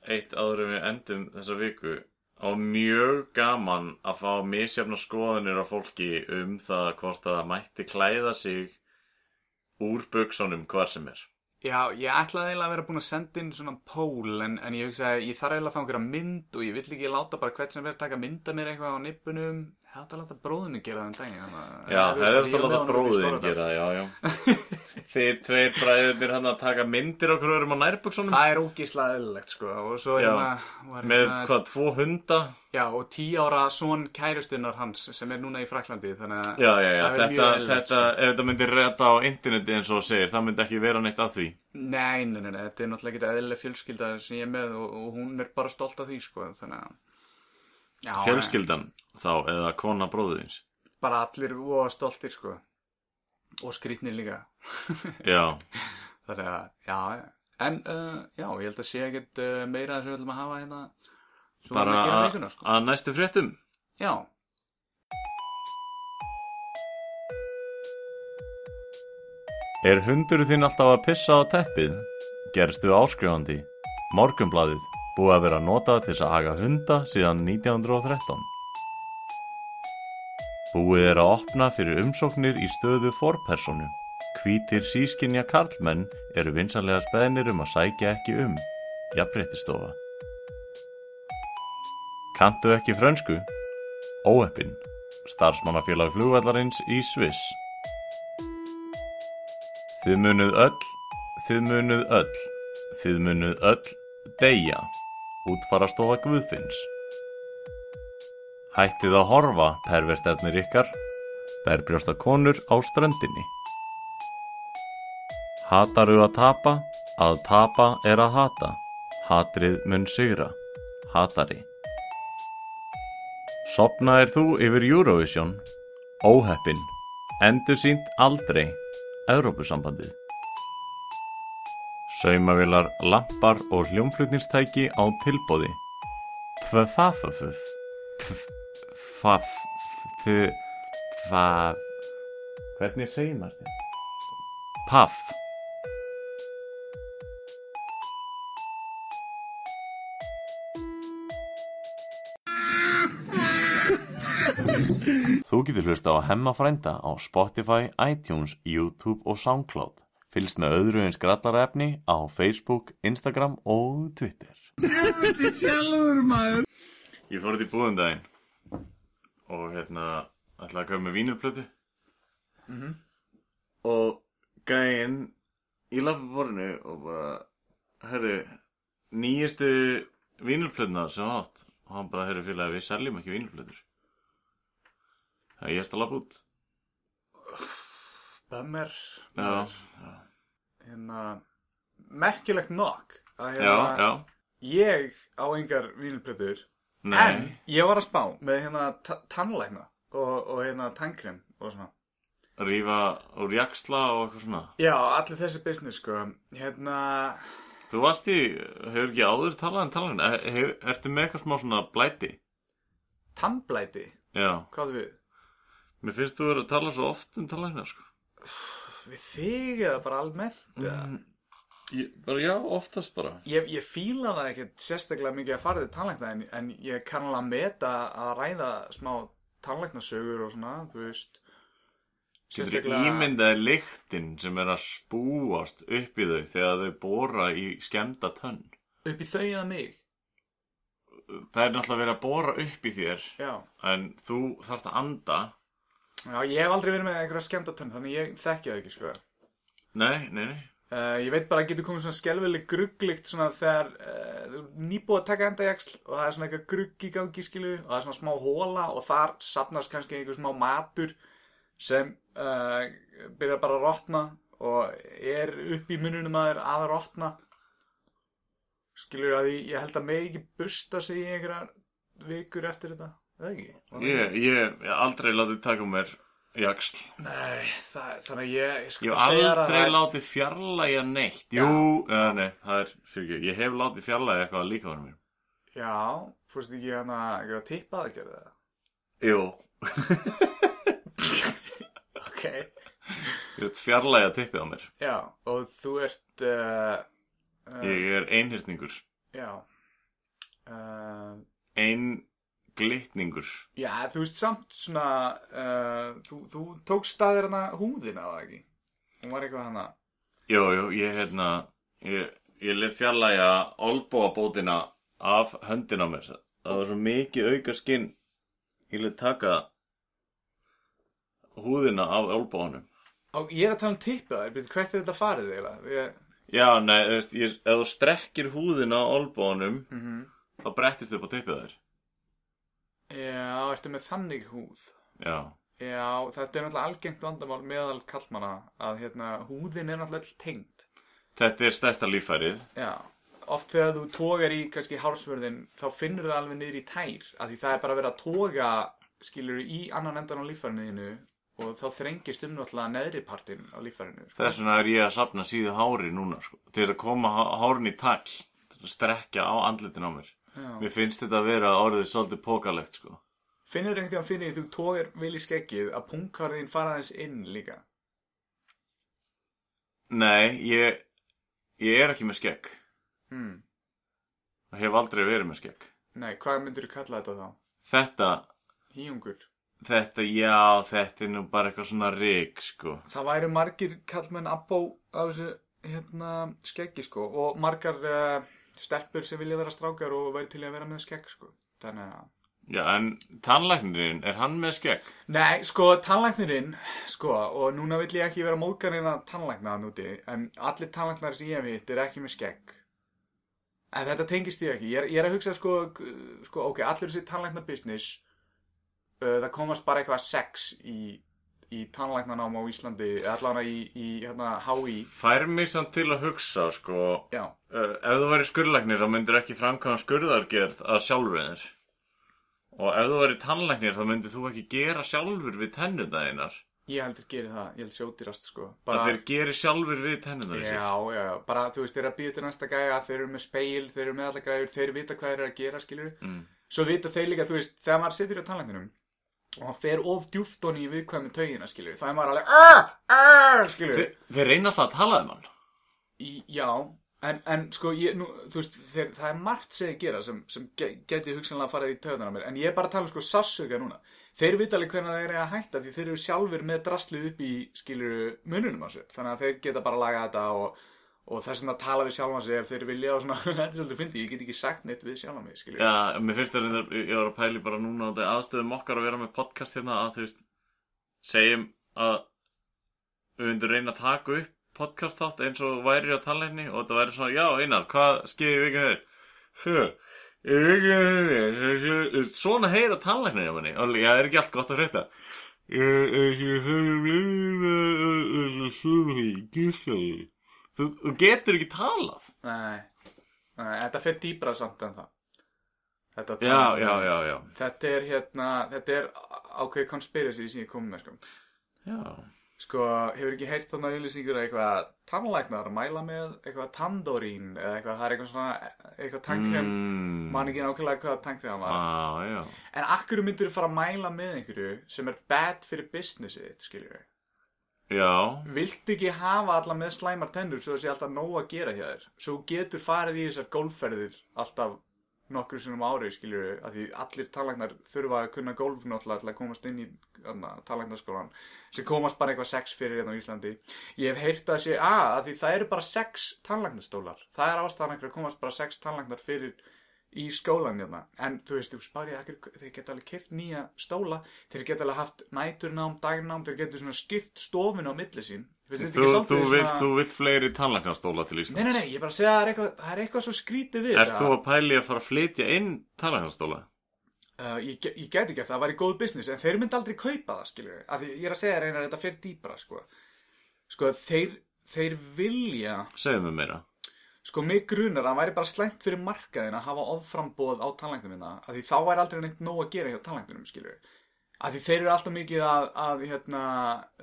eitt áður en við endum þessa viku og mjög gaman að fá misjafna skoðunir á fólki um það hvort að það mætti klæða sig úr buksunum hvar sem er. Já, ég ætlaði eiginlega að vera búin að senda inn svona pól en, en ég hugsaði að ég þarf eiginlega að fá einhverja mynd og ég vill ekki láta bara hvert sem verður taka mynda mér eitthvað á nippunum. Ég átti að láta bróðinu gera það um daginn. að- Já, það er alltaf að láta honum upp í bróðin Skáradal. gera, já, já. Þið tveir bræðurnir hann að taka myndir okkur öðrum á nærbuksunum Það er ógíslega eðlilegt sko og svo hérna með hérna- hvað, tvo hunda? Já, og tí ára son kærustunnar hans sem er núna í Fraklandi, þannig að... Já, já, já, það er þetta, mjög eðlilegt, þetta, sko. ef þetta myndir reyta á interneti eins og segir, það myndi ekki vera neitt að því. Nei, nei, nei, nei, þetta er náttúrulega ekki Já, Fjölskyldan þá, eða kona bróðins Bara allir voða stoltir sko. Og skrýtnir líka. Já, Þannig að, já, en uh, já, ég held að sé ekkert uh, meira sem við ætlum að hafa hérna Svo bara að gera að vikuna, sko. að næstu fréttum. Já, Er hundur þinn alltaf að pissa á teppið? Gerstu áskrifandi? Morgunbladið búið að vera notað til þess að aga hunda síðan 1913 Búið er að opna fyrir umsóknir í stöðu forpersonu Hvítir sískinja karlmenn eru vinsanlega speðnir um að sækja ekki um Jafnréttistofa Kantu ekki frönsku? Óeppin Starfsmannafélag flugvallarins í Sviss. Þið munuð öll, þið munuð öll, þið munuð öll deyja, útfarastofa Guðfinns. Hættið að horfa, perverternir ykkar, berbrjósta konur á ströndinni. Hataru að tapa, að tapa er að hata, hatrið mun sigra, hatari. Sopnaðir þú yfir Eurovision, óheppin, endur sínt aldrei, Evrópusambandið. Saumavilar, lampar og hljómflutningstæki á tilbóði. Pfafafafuf. Pfaf. Pfaf. Hvernig segir maður þetta? Paff. Þú getur hlusta á Hemma frænda á Spotify, iTunes, YouTube og Soundcloud. Fylgst með öðru eins grallarefni á Facebook, Instagram og Twitter. Sjálfur maður. Ég fór þetta í búðum daginn og hérna ætlaði að köpa með vínurplötu Mhm. og gæinn í lappaborinu og bara herri, nýjastu vínurplötuna sem átt. Og hann bara, herri félagi, við seljum ekki vínurplötur Það er ég eftir að lappa út. bömmir Já, já, Hérna, merkilegt nokk að já, hérna, já. ég á engar vínulplötur Nei, En ég var að spá með hérna ta- tannlækna og, og hérna tannkrem og svona. Rífa úr jaksla og eitthvað svona. Já, allir þessi business sko. Hérna, Þú varst í, hefur ekki áður talað um talað er, hef, Ertu með eitthvað smá svona blæti? tannblæti? Já, Hvað er við? mér finnst þú verið að tala svo oft um talað sko. Við þig eða bara almennt eða? Mm, ég, bara já, oftast bara. Ég, ég fíla það ekkert sérstaklega mikið að fara til tannlækna en, en ég kann alveg að meta að ræða smá tannlæknasögur og svona, þú veist. Getur ímyndaði lyktin sem er að spúast upp í þau þegar þau bóra í skemmta tönn? Upp í þau eða mig? Það er náttúrulega verið að bóra upp í þér Já, en þú þarft að anda Já ég hef aldrei verið með einhverja skemmta tönn þannig ég þekki það ekki sko. Nei, nei, nei. Uh, ég veit bara að getur komið svona skelvileg grugglikt svona þegar uh, þú er nýbúið að taka endajaksl og það er svona eitthvað grugg í gangi skilu og það er svona smá hóla og þar sapnast kannski einhver smá matur sem uh, byrjar bara að rotna og er upp í mununum að þeir að rotna. Skilur að ég, ég held að mig ekki busta sig í einhverjar vikur eftir þetta ekki? Það Ég, ekki? ég, ég aldrei látið taka mér jaksl Nei, það, þannig að ég, ég, Ég hef að aldrei það látið fjarlæga neitt. Jú, eða nei, það er fyrir ekki. Ég hef látið fjarlæga eitthvað að líka var mér Já, fórst ekki hann að einhverja tippa að gera það? Jú, Ok. Ég hef fjarlæga tippið á mér. Já, og þú ert uh, uh, Ég er einhyrningur. Já. Uh, Ein glitningur. Já, þú veist samt svona uh, þú, þú tókst staðir hana húðina það ekki? Hún var eitthvað hana. Jú, jú, ég hérna Ég, ég let fjarlæga olbóabótina af höndin á mér. Það var svo mikið auka skinn. Ég let taka húðina af olbóanum Og ég er að tala um tippið það, hvert er þetta farið eiginlega? Ég, Já, nei, þú veist, ég, ef þú strekkir húðina á olbóanum mm -hmm. þá brettist upp á tippið þær Já, ertu með þannig húð Já, Já, þetta er náttúrulega algengt vandamál meðal kallmanna að hérna, húðin er náttúrulega öll tengd þetta er stærsta líffærið Já, oft þegar þú tógar í kannski hársvörðin þá finnur það alveg niður í tær af því það er bara verið að tóga skilur í annan endan á líffærinuðinu og þá þrengist um náttúrulega neðri partinn á líffærinu sko. Þess vegna er ég að sapna síðu hári núna, sko. Til að koma há- hárin í tagl. Til að strekja á andlitin á mér. Já. Mér finnst þetta að vera orðið svolítið pókalegt, sko. Finnur einhvern veginn fyrir því þú tógar vel í skeggið að punkarðin fara aðeins inn líka Nei, ég, ég er ekki með skegg. hmm. Það hef aldrei verið með skegg. Nei, hvað myndur þú kalla þetta þá? Þetta, Híungur þetta, já, þetta er nú bara eitthvað svona rík, sko. Það væru margir kallmenn abbó af þessu hérna skeggi sko og margar uh, stelpur sem vilja vera strákar og væri til að vera með skegg sko þannig að Já, en tannlæknirinn, er hann með skegg? Nei, sko, tannlæknirinn, sko, og núna vill ég ekki vera móðgarinn að tannlækna það núti, en allir tannlæknar sem ég hef hitt er ekki með skegg. En þetta tengist ég ekki. Ég er, ég er að hugsa, sko, sko, ok, allir þessi tannlækna business, uh, það komast bara eitthvað sex í, í tannlæknanám á Íslandi, allavega í, í hérna, HÍ. Fær mig samt til að hugsa, sko, uh, ef þú væri skurðlæknir þá myndir ekki framkvæma skurðargerð að sjálfur. Og ef þú væri tannlæknir þá myndir þú ekki gera sjálfur við tennuna þeinar. ég heldur geri það, ég held sjótirast, sko. Bara þeir geri sjálfur við tennuna Já, þessir. já, bara þú veist, þeir að býða til næsta gæja, þeir eru með speil, þeir eru með alla gæjur, þeir vita hvað þeir eru að gera, skilur Mm. Svo vita þeir líka, þú veist, þegar maður situr í tannlækninum og hann fer of djúft honni í viðkvæmi taugina, skilur þá er maður alveg, "Arr! Arr!" skilur Þeir, þeir reyna alltaf að tala um hann. í, Já, en, en sko, ég, nú, þú veist, þeir, það er margt sem þeir gera sem, sem ge, geti hugsanlega fara í taugunar á mér, en ég er bara að tala um sko sassöka núna. Þeir vita alveg hvernig þeir eru að hætta því þeir eru sjálfur með draslið upp í, skilur, mununum á sér, þannig að þeir geta bara að laga þetta og, og þess að tala við sjálfan sig ef þeir vilja og svona, þetta er svolítið fyndi, ég get ekki sagt neitt við mig, skilur. Já, mér finnst það reyndar, ég var að pæli bara núna á þetta aðstöðum okkar að vera með podcast hérna að þú veist, segjum að við myndum reyna að taka upp podcast þátt eins og væri á tannleikni og þetta væri svona, já Einar, hvað skeiði vikið þér? Hö, í vikið þér, svona heyra tannleikni á manni, og já, er ekki allt gott að frétta. Þú þú getur ekki talað. Nei, nei, þetta fer dýbra samt en það. Þetta Já, já, já, já. Þetta er hérna, þetta er ákveðið conspiracy sem ég kom með, sko. Já. Sko, hefur ekki heyrt þarna auðlýsingur að eitthvað tannlæknar mæla með eitthvað tandorín eða eitthvað, það er eitthvað svona, eitthvað tannkrem, Mm. man ekki nákvæmlega hvað tannkrem var. Ah. En akkur myndir þú fara að mæla með einhverju sem er bad fyrir businessið við? Já. Viltu ekki hafa alla með slæmar tennur svo það sé alltaf nóg að gera hjá þér? Svo getur farið í þessar golfferðir alltaf nokkur sinnum á ári, skiljur við, að því allir tannlæknar þurfa að kunna golf náttúrulega til að komast inn í tannlæknarskólan sem komast bara eitthvað sex fyrir hérna á Íslandi. Ég hef heyrt að sé að, að því það eru bara sex tannlæknarstólar. Það er ástæðan einhver að komast bara sex tannlæknar fyrir í skólan hérna. En þú veist, þú spárið að þeir geta alveg kipt nýja stóla, þeir geta alveg haft næturnám, dagnám, þeir geta svona skipt stofun á milli sín. Þetta Þú, þú, vilt, svona- þú vilt fleiri tannlæknastóla til Íslands? Nei, nei, nei, ég bara segja að það er eitthvað, það er eitthvað svo skrítið við Ert þú að pæli að fara að flytja inn tannlæknastóla? Uh, ég, ég geti ekki að það væri góð business en þeir myndi aldrei kaupa það, skilur við af því ég er að segja þér einar þetta fyrir dýpra sko, sko þeir, þeir vilja. Sko mig grunar að það væri bara slæmt fyrir markaðin að hafa oframbóð á tannlæknum minna af því þá væri aldrei neitt nóg að gera hjá tannlæknum skilur við af því þeir eru alltaf mikið að, að hérna,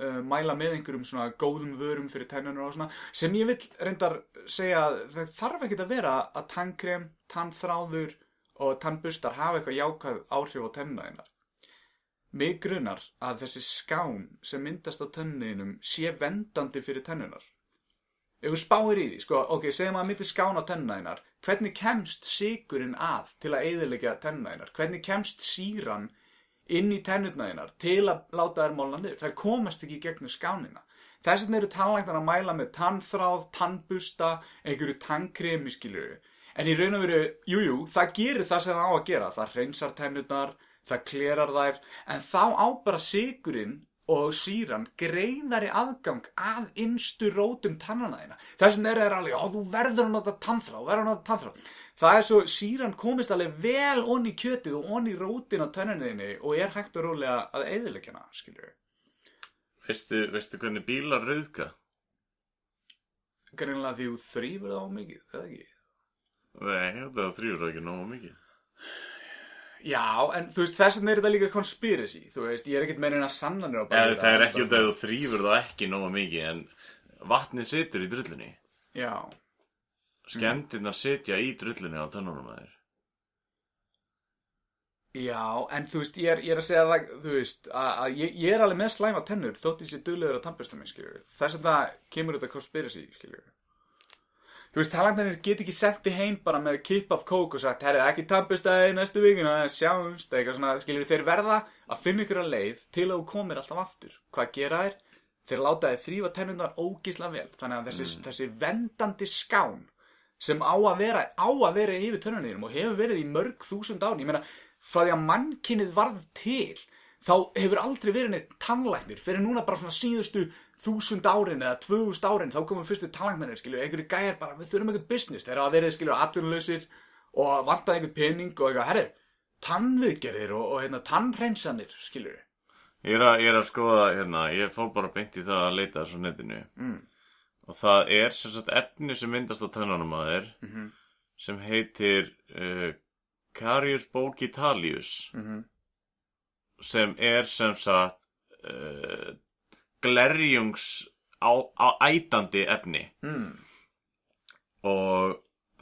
uh, mæla með einhverjum svona góðum vörum fyrir tennunur og svona sem ég vil reyndar segja að það þarf ekkert að vera að tannkrem, tannþráður og tannbustar hafa eitthvað jákvæð áhrif á tennuðinnar. Mig grunar að þessi skán sem myndast á tennuðinum sé vendandi fyrir tennunar. Ef þú spáir í því, sko, ok, segjum að myndi skán á tennuðinnar, hvernig kemst sigurinn að til að eyðilegja tennuðinnar? Hvernig kemst síran inn í tennutnaðinnar til að láta þær málna niður? Þær komast ekki gegnum skánina. Þess vegna eru tannlæknar að mæla með tannþráð, tannbusta, einhverju tannkremi, skilur En í raun og veru, jú, jú, það gerir það sem það á að gera. Það hreinsar tennutnar, það klerar þær, en þá á bara sigurinn og síran greiðari aðgang að innstu rótum tannana þína. Þess vegna er það alveg, já, þú verður að nota tannþráð, verður að nota tannþráð. Það er svo, síran komist alveg vel onni kjötið og onni rótin á tennunni þinni og er hægt og rólega að eðileggjana, skilur við. Veistu, veistu hvernig bílar rauðka? Greinlega því þú þrýfur það á mikið, eða ekki? Nei, þetta er þrýr ekki nógu mikið. Já, en þú veist, þess vegna er þetta líka conspiracy, þú veist, ég er ekkert meira en að sannanir á bak Eða, við það er ekki út af þú þrýfur það ekki nógu mikið en vatnið situr í drullunni. Já, Skemmtirnar sitja í drullunni á tönnunum að þér. já, en þú veist, ég er, ég er að segja það, þú veist, að, að ég, ég er alveg með slæma tennur þótt ég sé duglegur að tampast um mig, skiljur. Þess vegna kemur þetta conspiracy, skiljur. Þú veist, talagnarnir get ekki sendi heim bara með kip af kók og sagt, herri, ekki í næstu vikuna, sjáumst, eitthvað svona, skiljur, þeir verða að finna ykkur að leið til að þú komir alltaf aftur. Hvað gera þeir? Þeir láta þeir þrýfa tennurnar ógísla vel, þannig að þessi, þessi vendandi skán sem á að vera, á að vera yfir tönnunniðinum og hefur verið í mörg þúsund án, ég meina, frá því að mannkynnið varð til, þá hefur aldrei verið neitt tannlæknir, fyrir núna bara svona síðustu þúsund árin eða tvöðust árin, þá komum fyrstu tannlæknir, skilju, einhverju gæjar bara, við þurfum eitthvað business, þeir hafa verið, skilju, atvinnulausir og vantaði einhvern pening og eitthvað, herri, tannviðgerðir og, og hérna, tannhreinsanir, skilju, Ég er, að, ég er að skoða, hérna, ég fór bara beint í það að leita þessu netinu. Mm. Og það er sem sagt efni sem myndast á tönnunum að þér Mhm. sem heitir uh, Carius Bogitalius Mhm. sem er sem sagt uh, glerjungs á, á ætandi efni mm. og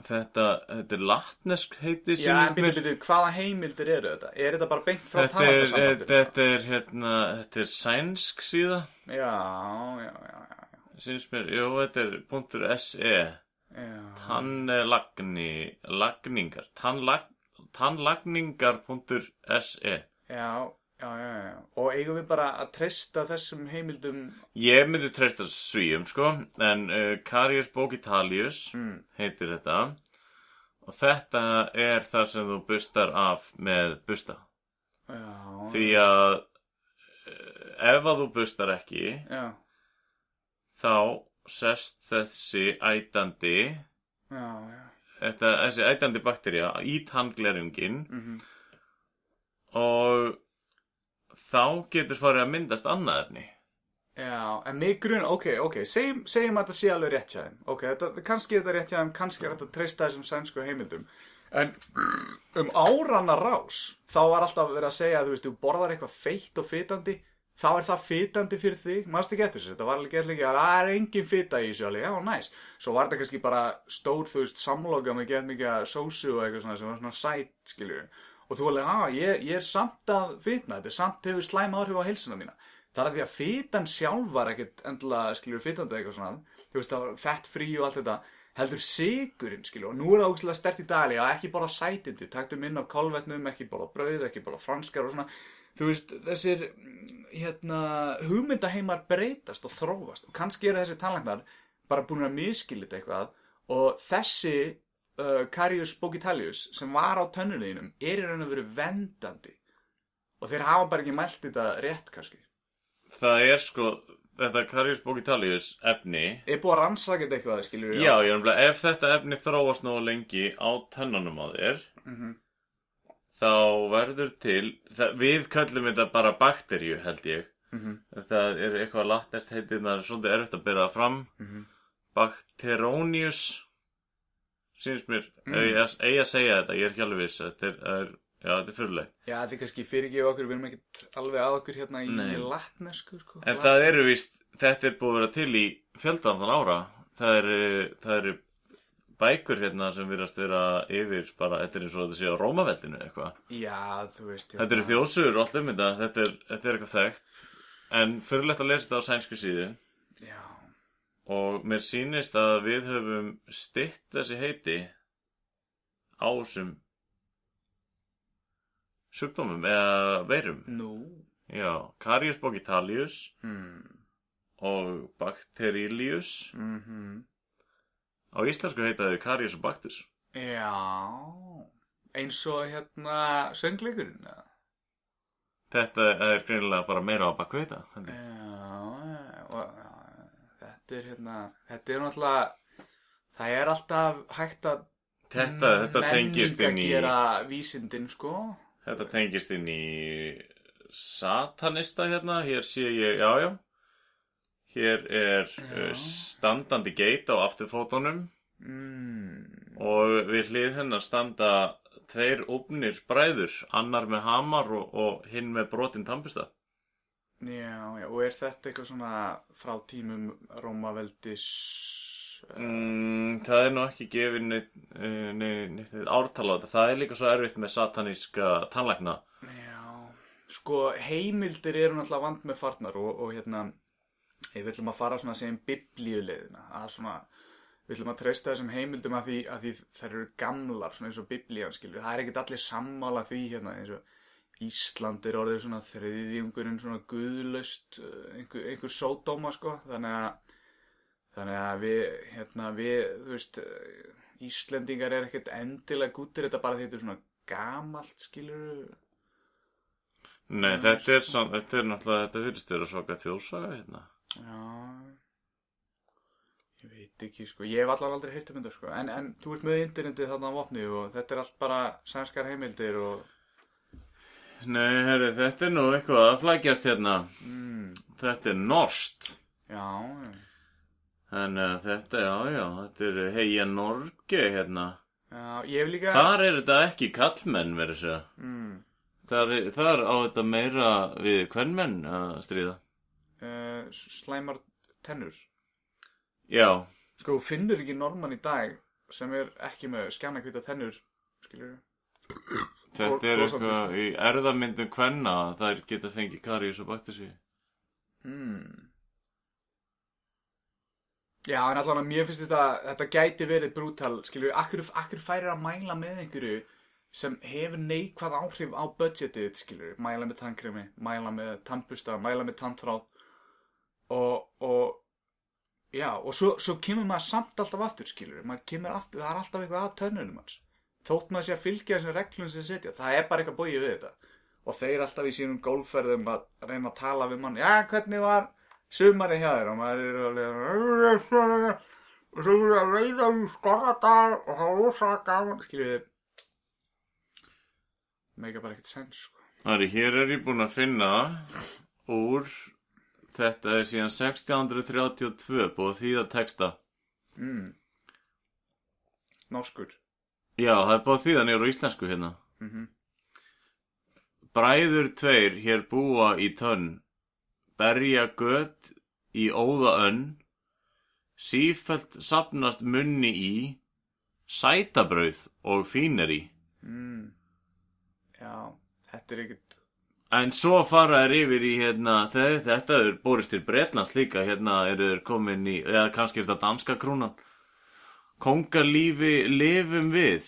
þetta, þetta er latnesk heiti Já, en byrju, byrju, hvaða heimildir eru þetta? Er þetta bara beint frá tannlæknasambandinu? þetta er hérna, þetta er sænsk síða Já, já, já, já, Sýnst mér, jú, þetta er .se. Tannlagni, lagningar Tannlag, Tannlagningar.se Já, já, já, já. Og eigum við bara að treysta þessum heimildum? Ég myndi treysta svíum, sko En uh, Carius Bogitalius mm. heitir þetta. Og þetta er það sem þú bustar af með busta. Já, Því að uh, ef að þú bustar ekki já, Þá sest þessi ætandi já, já. þetta, Þessi ætandi bakterja í tannglerjungin mm og þá getur farið að myndast annað efni. Já, en mig grun, ok, ok, segjum, segjum að þetta sé alveg rétt hjá þeim. Ok, þetta, kannski er þetta rétt hjá þeim, kannski er þetta að treysta þessum sænsku heimildum. En um árana rás, þá var alltaf verið að segja að þú veist, þú borðar eitthvað feitt og fitandi Þá er það fitandi fyrir þig, mannst ekki eftir þessu, þetta var alveg líka að það er engin fita í þessu alveg, já, næs. Svo var þetta kannski bara stór, þú veist, samloka með gett mikið sósu og eitthvað svona sem var svona sætt, skiljur Og þú alveg, að, ég, ég er samt að fitna, þetta er samt hefur slæm áhrif á heilsuna mína. Það er því að fitan sjálf var ekkert endilega, skiljur, fitandi eitthvað svona, þú veist, það var fett frí og allt þetta, heldur sigurinn, skiljur, og nú er það ógæslega stert í dagli að ekki bara sætindi, taktu minn af kolvetnum, ekki bara brauð, ekki bara franskar og svona, þú veist, þessir, hérna, hugmyndaheimar breytast og þróast. Og kannski eru þessi tannlæknar bara búin að miskilja þetta eitthvað. Og þessi uh, Carius Bogitalius sem var á tönnunniðinum er í raun og veru vendandi og þeir hafa bara ekki mælt þetta rétt kannski. Það er sko, þetta Carius Bogitalius efni, er búið að rannsaka þetta eitthvað, skiljur já, ég er umlega, ef þetta efni þróast nógu lengi á tönnunum á þér, Mhm. þá verður til, það, við köllum þetta bara bakterju held ég. Mhm. Það er eitthvað latnest heitið, það er svolítið erfitt að byrja það fram. Mhm. Bacteronius, sínst mér, Mm. mm. ég eigi að segja þetta, ég er ekki alveg viss, þetta er, er já, þetta er fyrirlegt. Já, þetta er kannski fyrirgefa okkur, við erum ekkert alveg að okkur hérna í, í latnesku, sko. En það eru víst, þetta er búið að vera til í fjöldan þann ára. Það eru, það eru bækur hérna sem virðast vera yfir bara, þetta er eins og þetta sé á Rómavellinu eitthvað. Já, þú veist. Þetta eru þjóðsugur og allt um þetta, þetta er, þetta er eitthvað þekkt. En fyrirlegt að lesa þetta á sænsku síðu. Já, Og mér sýnist að við höfum stytt þessi heiti á þessum sjúkdómum eða veirum. nú. Já, Carius Bogitalius Mm. og Bacterilius. Mm Á íslensku heita þau Karius og Baktus. Já, eins og hérna söngleikurinn, eða? Þetta er greinilega bara meira á og, já, þetta er hérna, þetta er náttúrulega, það er alltaf hægt að Þetta, þetta tengist inn í, gera vísindin, sko. þetta tengist inn í satanista hérna. Hér sé ég, já, já. Hér er Já. uh, standandi geit á afturfótunum. Mm. og við hlið hennar standa tveir ópnir bræður, annar með hamar og, og hinn með brotin tampista. Já, já, og er þetta eitthvað svona frá tímum Rómaveldis uh, Mm, það er nú ekki gefið neitt, eh, neitt, neitt, neitt ártala á þetta. Það er líka svo erfitt með sataníska tannlækna. Já, sko heimildir eru náttúrulega vand með farnar og, og hérna við ætlum að fara svona sem biblíuleiðina að svona, við ætlum að treysta þessum heimildum að því, að því þær eru gamlar svona eins og biblían skilur, það er ekkert allir sammála því hérna eins og Ísland er orðið svona þriðjungurinn svona guðlaust uh, einhver, einhver sódóma sko. Þannig að þannig að við hérna við þú veist uh, Íslendingar er ekkert endilega gúttir þetta bara því þetta er svona gamalt skilur Nei, Já, þetta er, samt, þetta er náttúrulega, þetta virðist vera svaka þjóðsaga hérna. Já. Ég veit ekki sko. Ég hef allan aldrei heyrt um þetta sko. En, en þú ert með internetið þarna á vopni og þetta er allt bara sænskar heimildir og Nei, herri, þetta er nú eitthvað að flækjast hérna. mm, Þetta er norskt. Já. Þannig að þetta, já, já, þetta er heia Norge hérna. Já, ég hef líka Þar er þetta ekki kallmenn verið segja. mm, Þar, þar á þetta meira við kvennmenn að stríða. uh, Slæmar tennur Já, Sko, finnur ekki normann í dag sem er ekki með skjannakvita tennur skilur þetta er eitthvað í erðamyndum kvenna að þær geta fengið karíus og baktersi. Hmm. Já, en allan að mér finnst þetta, þetta gæti verið brútal, skilju, akkur, akkur færir að mæla með einhverju sem hefur neikvæð áhrif á budgetið, skilju, mæla með tannkremi, mæla með tannbusta, mæla með tannþráð og, og, já, og svo, svo kemur maður samt alltaf aftur, skilju, maður kemur aftur, það er alltaf eitthvað að tönnunum hans, þótt maður sé að fylgja þessum reglum sem setja, það er bara eitthvað bóið við þetta og þeir alltaf í sínum gólferðum að reyna að tala við mann, já, hvernig var sumari hjá þér og maður er alveg og svo er að veiða í skorradal og það er rosalega gaman skiljið meika bara ekkert sens sko. Er, hér er ég búinn að finna úr, þetta er síðan 1632 búið að þýða texta. mm. Nóskur Já, það er að þýða niður á íslensku hérna. mm Bræður tveir hér búa í tönn, berja gött í óða önn, sífælt sapnast munni í, sætabrauð og fíneri. mm. Já, þetta er ekkert En svo fara þær yfir í hérna, þe- þetta er borist til Bretlands líka, hérna eru þeir komin í, eða kannski er þetta danska krúnan. Kongalífi lifum við,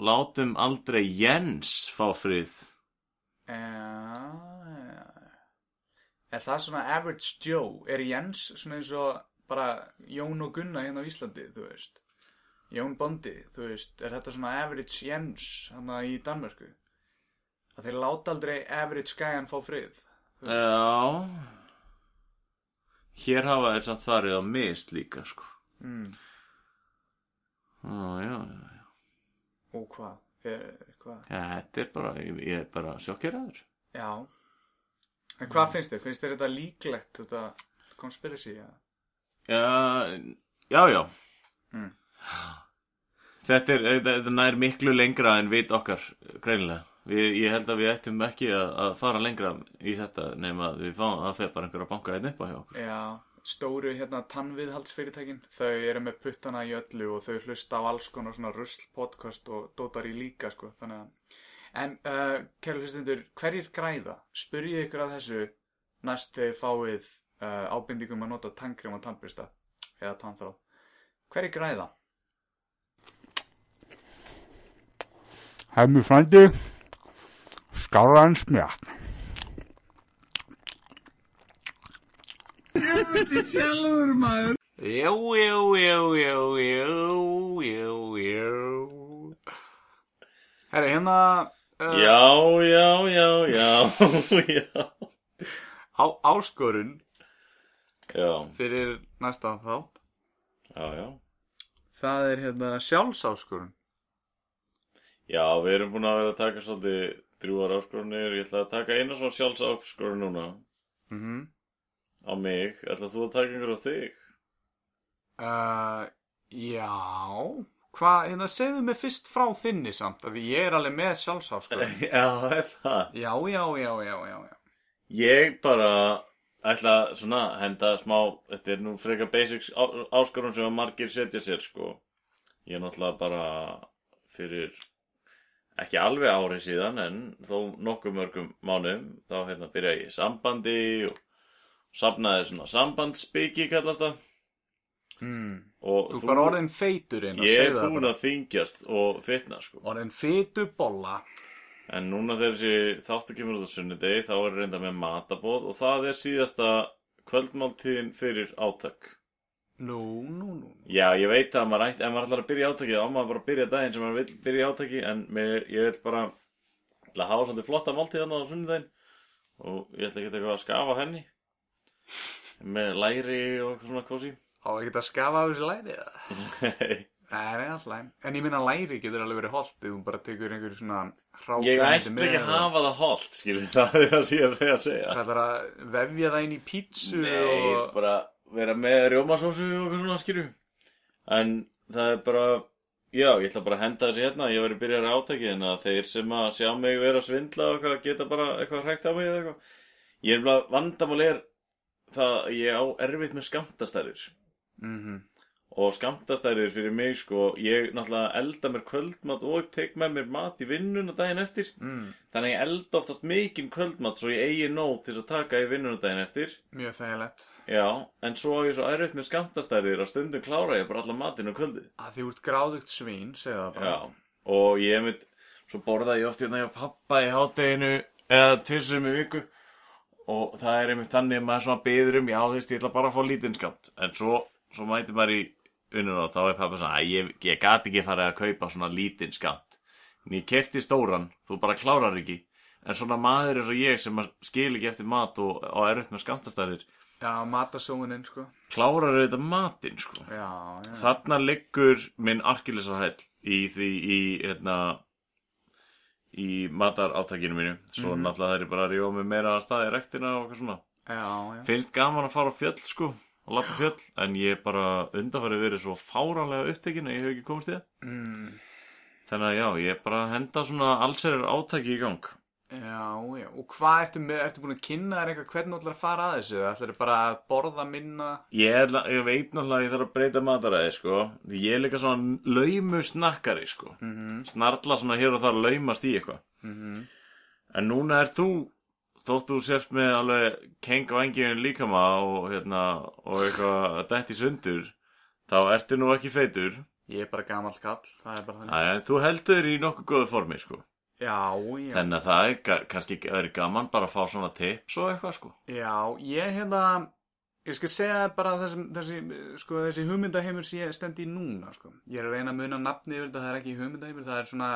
látum aldrei Jens fá frið. Já, já. Er það svona average Joe? Er Jens svona eins og bara Jón og Gunna hérna á Íslandi, þú veist? Jón Bondi, þú veist, er þetta svona average Jens hann í Danmörku? Að þeir láta aldrei average gæjan fá frið. Já, hér hafa þeir samt farið á mist líka, sko. Mm. Já, já, já. Og hvað? Hvað? Já, þetta er bara, ég, ég er bara sjokkeraður. Já. En hvað finnst þér? Finnst þér þetta líklegt, þetta conspiracy? Ja? Já, já, já. Mm. Þetta er, þetta, nær miklu lengra en vit okkar, greinilega. Við, ég held að við ættum ekki að, að fara lengra í þetta nema að við fáum að fer bara einhver að banka einn upp á hjá okkur. Já, stóru hérna tannviðhaldsfyrirtækin þau eru með puttana í öllu og þau hlusta á alls konar svona rusl podcast og dótar í líka sko þannig að en uh, kæru hlustundur, hverjir græða? Spurjið ykkur að þessu næst þegar fáið uh, ábindingum að nota tannkrem og tannbrista eða tannþrá hverjir græða? Hemmi frændi, skára en Helviti sjálfur maður. Jú, jú, jú, jú, jú, jú, jú. Herri, hérna uh, Já, já, já, já, já. á, áskorun Já, fyrir næsta þátt já, já. það er hérna sjálfsáskorun Já, við erum búin að vera að taka svolítið drjúar áskorunir. Ég ætla að taka eina svona sjálfsáskorun núna mm -hmm. Á mig. Ætla þú að taka einhver á þig? Uh, já, Hvað, hérna, segðu mig fyrst frá þinni samt, af því ég er alveg með sjálfsá, sko. Já, það er það. Já, já, já, já, já, já. Ég bara ætla svona henda smá, þetta er nú frekar basics áskorun sem að margir setja sér sko. Ég er náttúrulega bara fyrir ekki alveg ári síðan en þó nokkuð mörgum mánuðum þá hérna byrja ég sambandi og safnaði svona sambandsbyggi kallast það Mm. og Þú er bara orðin feiturinn og ég er búin að þingjast og fitna sko Orðin feitubolla. En núna þegar þessi þáttu kemur út á sunnudegi þá er reynda með matabóð og það er síðasta kvöldmáltíðin fyrir átak. Nú, nú, nú. Já, ég veit að maður ætti, ef maður ætlar að byrja átaki þá maður bara að byrja daginn sem maður vill byrja átaki en mér, ég vil bara ætla að hafa svolítið flotta máltíð þarna á sunnudegin og ég ætla ekki að skafa henni með læri og svona kósi. Á ekki að skafa af þessi læri eða? Nei, Nei, nei, alltaf. En ég minna læri getur alveg verið holdt ef þú bara tekur einhver svona ég hrákæmdi ætti ekki að hafa það holt, skilur það er það sem ég er að að segja. Hvað ætlar að vefja það inn í pítsu Nei, ég og... vil bara vera með rjómasósu og svona skýru En það er bara Já, ég ætla bara að henda þessi hérna Ég verið byrjar átæki en að þeir sem að sjá mig vera að svindla og geta bara eitthvað hrækt á mig eða eitthvað Ég er bara, vandamál er það að ég á erfitt með skamtastærir Mhm. og skamtastærir fyrir mig sko ég náttúrulega elda mér kvöldmat og tek með mér mat í vinnuna daginn eftir Mm, þannig ég elda oftast mikinn kvöldmat svo ég eigi nóg til að taka í vinnuna daginn eftir mjög þægilegt. Já, en svo á ég svo erfitt með skamtastærðir að stundum klára ég bara allan matinn og kvöldið. Að því út gráðugt svín, segðu það bara. Já, og ég mitt, svo borðaði ég oft hérna hjá pappa í hátteginu eða tvisum í viku og það er einmitt þannig að maður svona byður um, já þú veist, ég ætla bara að fá lítinn skamt. En svo, svo mæti maður í vinnuna og þá er pappa svona, að ég, ég gati ekki farið að kaupa svona lítinn skamt. En ég kefti stóran, þú bara klárar ekki. En svona maður eins og ég sem skil ekki eftir mat og, og er upp með skamtastærðir, Já, matasóuninn, sko. klárar þetta matinn, sko. Já, já. Þarna liggur minn arkilesarhæll í því í hérna í mataráttakinu mínu. Svo Mhm. náttúrulega það er bara að rífa mig meira að staði rektina og eitthvað svona. Já, já. finnst gaman að fara á fjöll sko og lappa fjöll en ég er bara undanfarið verið svo fáránlega upptekin að ég hef ekki komist í það. Mm, þannig að já, ég er bara að henda svona allsærir átaki í gang já, já. Og hvað ertu með, ertu búin að kynna þér eitthvað hvernig ætlar að fara að þessu? Ætlar þið bara að borða minna? ég, ætla, ég veit náttúrulega að ég þarf að breyta mataræði sko ég er líka svona laumu snakkari sko Mhm, snarla svona hér og þar laumast í eitthvað mhm. En núna er þú, þótt þú sérst með alveg keng á engiðin líkama og, hérna, og eitthvað að dætt í sundur, þá ertu nú ekki feitur. Ég er bara gamall kall, það er bara þannig. Æ, þú heldur í nokkuð góðu formi, sko. Já, já. Þannig að það er kannski verið gaman bara að fá svona tips og eitthvað, sko. Já, ég hérna, ég skal segja bara þessi, þessi, sko, þessi hugmyndaheimur sem ég stend í núna, sko. Ég er að reyna að muna nafni yfir þetta, það er ekki hugmyndaheimur, það er svona,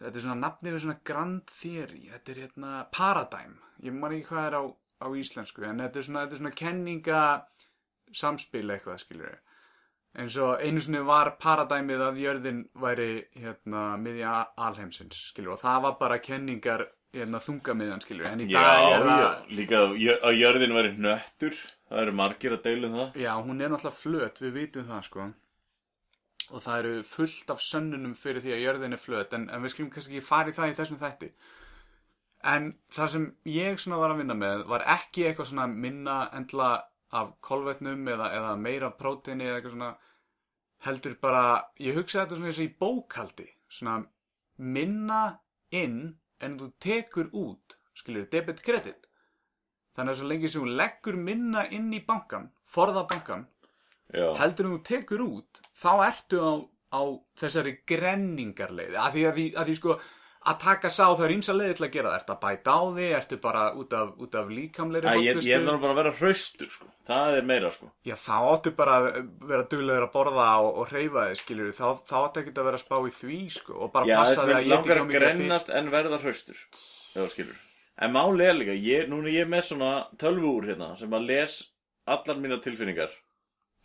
þetta er svona nafni yfir svona grand theory, þetta er hérna paradigm, ég man ekki hvað er á, á íslensku, en þetta er svona, þetta er svona kenninga samspil eitthvað, skilur ég. En svo einu sinni var paradæmið að jörðin væri hérna miðja alheimsins, skilur, og það var bara kenningar hérna þungamiðan, skilur, en í Já, dag er það... já, líka að jö- að jörðin væri hnöttur, það eru margir að deila um það. Já, hún er náttúrulega flöt, við vitum það sko og það eru fullt af sönnunum fyrir því að jörðin er flöt en, en við skulum kannski ekki fara í það í þessum þætti en það sem ég svona var að vinna með var ekki eitthvað svona minna endla af kolvetnum eða, eða meira próteini eða eitthvað svona heldur bara, ég hugsa þetta svona eins og í bókaldi svona minna inn en þú tekur út skilur, debit credit þannig að svo lengi sem þú leggur minna inn í bankan forða bankan Já, heldur en þú tekur út þá ertu á, á þessari grenningarleið. Að því, að því, að því sko að taka sá það er ímsa leiði til að gera það. Ertu að bæta á því, ertu bara út af, út af líkamleiri ég, ég ætla nú bara að vera hraustur, sko. Það er meira, sko. já þá áttu bara að vera duglegur að borða og, og hreyfa þig skilur þá, þá áttu ekki að vera að spá í því sko og bara Já, passa þig að að ég langar að grennast en verða hraustur En máli er líka, ég, núna er ég með svona tölvúr hérna sem að les allar mína tilfinningar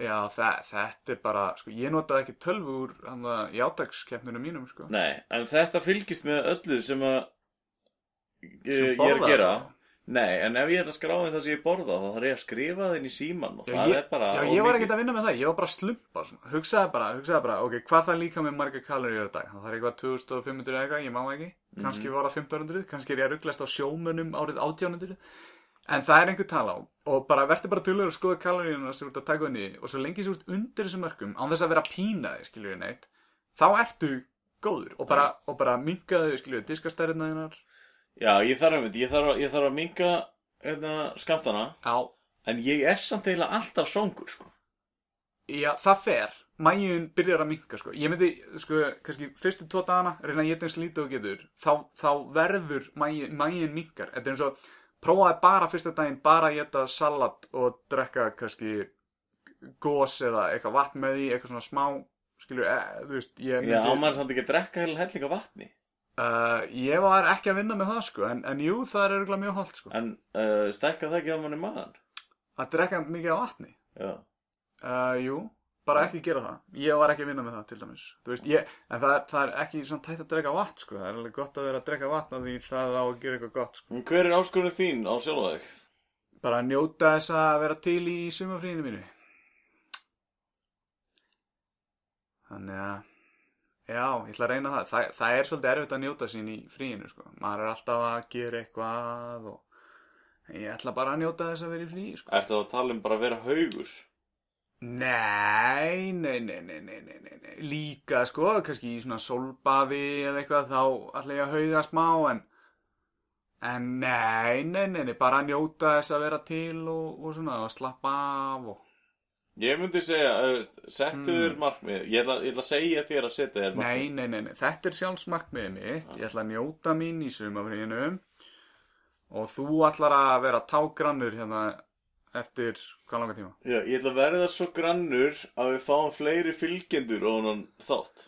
já það, þetta er bara sko ég notaði ekki tölvu úr hann að játakskeppninu mínum sko Nei, en þetta fylgist með öllu sem að Sem sem ég er að gera? Nei, en ef ég ætla að skrá inn það sem ég borða þá þarf ég að skrifa það inn í síman og það ég, er bara já, ég var ekkert að vinna með það, ég var bara að slumpa svona. hugsaði bara, hugsaði bara, ok, hvað það líka með marga kaloríur á dag, það er eitthvað 2500 eða eitthvað, ég má ekki, kannski Mhm. var það 1500 kannski er ég að rugglast á sjómunum árið 1800 en það er einhver tala á og bara verður bara tölur að skoða kaloríuna sem þú ert að taka henni og svo lengi sem þú ert undir þessum mörkum án þess að vera að pína þig, skilju neitt þá ertu góður og bara, og bara minka þau, skilju, diskastærina þínar Já, ég þarf að, ég þarf að, ég þarf að minka hérna, skamtana já, en ég er samt eiginlega alltaf songur sko. Já, það fer. Mæjun byrjar að minka, sko. Ég myndi, sko, kannski fyrstu tvo dagana, reyna að geta eins lítið og getur, þá, þá verður mæjun, minkar. Þetta er eins og, prófaði bara fyrsta daginn, bara að geta salat og drekka kannski gós eða eitthvað vatn með því, eitthvað svona smá, skilur, e, þú veist, ég Já, myndi... maður samt ekki að drekka heila hellinga vatni Uh, ég var ekki að vinna með það, sko, en, en jú, það er örgulega mjög holdt, sko. En uh, stækka það ekki að manni maðan Að drekka mikið á vatni. Já, Uh, jú, bara ekki gera það. Ég var ekki að vinna með það til dæmis. Veist, ég, en það, er- það er ekki svona tætt að drekka vatn, sko. Það er alveg gott að vera að drekka vatn af því það á að gera eitthvað gott, sko. hver er áskorun þín á sjálfa þig? Bara að njóta þess að vera til í sumafríinu mínu. Þannig að, já, ég ætla að reyna það. Það, það er svolítið erfitt að njóta sín í fríinu, sko. Maður er alltaf að gera eitthvað og ég ætla bara að njóta þess að vera í fríi, Nei, nei, nei, nei, nei, nei, nei, nei, líka sko, kannski í svona sólbaði eða eitthvað þá ætla ég að hauga smá en, en nei, nei, nei, nei, bara að njóta þess að vera til og, og svona og slappa af og, Ég myndi segja, uh, settu Mm. þér markmið Ég ætla, ég ætla að segja þér að setja þér nei, markmið nei, nei, nei, þetta er sjálfsmarkmiðið mitt, ég ætla að njóta mín í sumafríinu og þú ætlar að vera tágrannur hérna eftir hvað langa tíma? Já, ég ætla að verða svo grannur að við fáum fleiri fylgjendur og hann þátt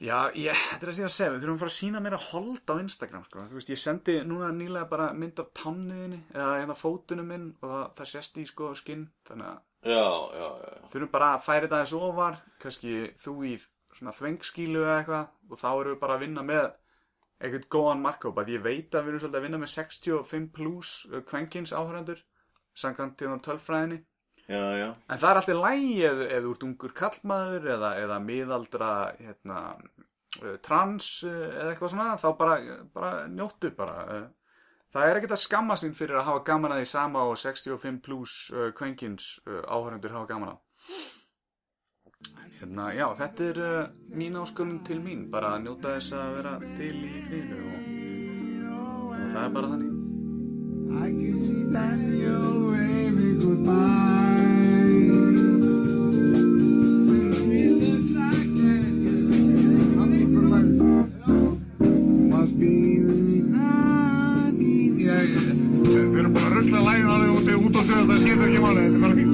Já, ég, þetta er að segja að segja, við þurfum að fara að sína meira hold á Instagram, sko. Þú veist, ég sendi núna nýlega bara mynd af tanniðinni, eða hérna fótunum minn og það, það sést í, sko, skinn. Þannig að Já, já, já, þurfum bara að færa þetta aðeins ofar, kannski þú í svona þvengskílu eða eitthvað og þá erum við bara að vinna með eitthvað góðan markkóp, að ég veit að við erum svolítið að vinna með 65 plus kvenkins áhörendur, til það tölfræðinni. já, já. En það er alltaf lægi ef, ef þú ert ungur kallmaður eða, eða miðaldra hérna, uh, trans uh, eða eitthvað svona, þá bara, bara njóttu bara. uh. Það er ekkert að skamma sín fyrir að hafa gaman að því sama og 65 plus uh, kvenkins uh, áhörundur hafa gaman að. En hérna, já, þetta er uh, mín áskorun til mín, bara að njóta þess að vera til í frínu og, og það er bara þannig. Við erum bara að rusla lægin alveg úti út á sögðu, það skiptir ekki máli, þetta er bara fínt.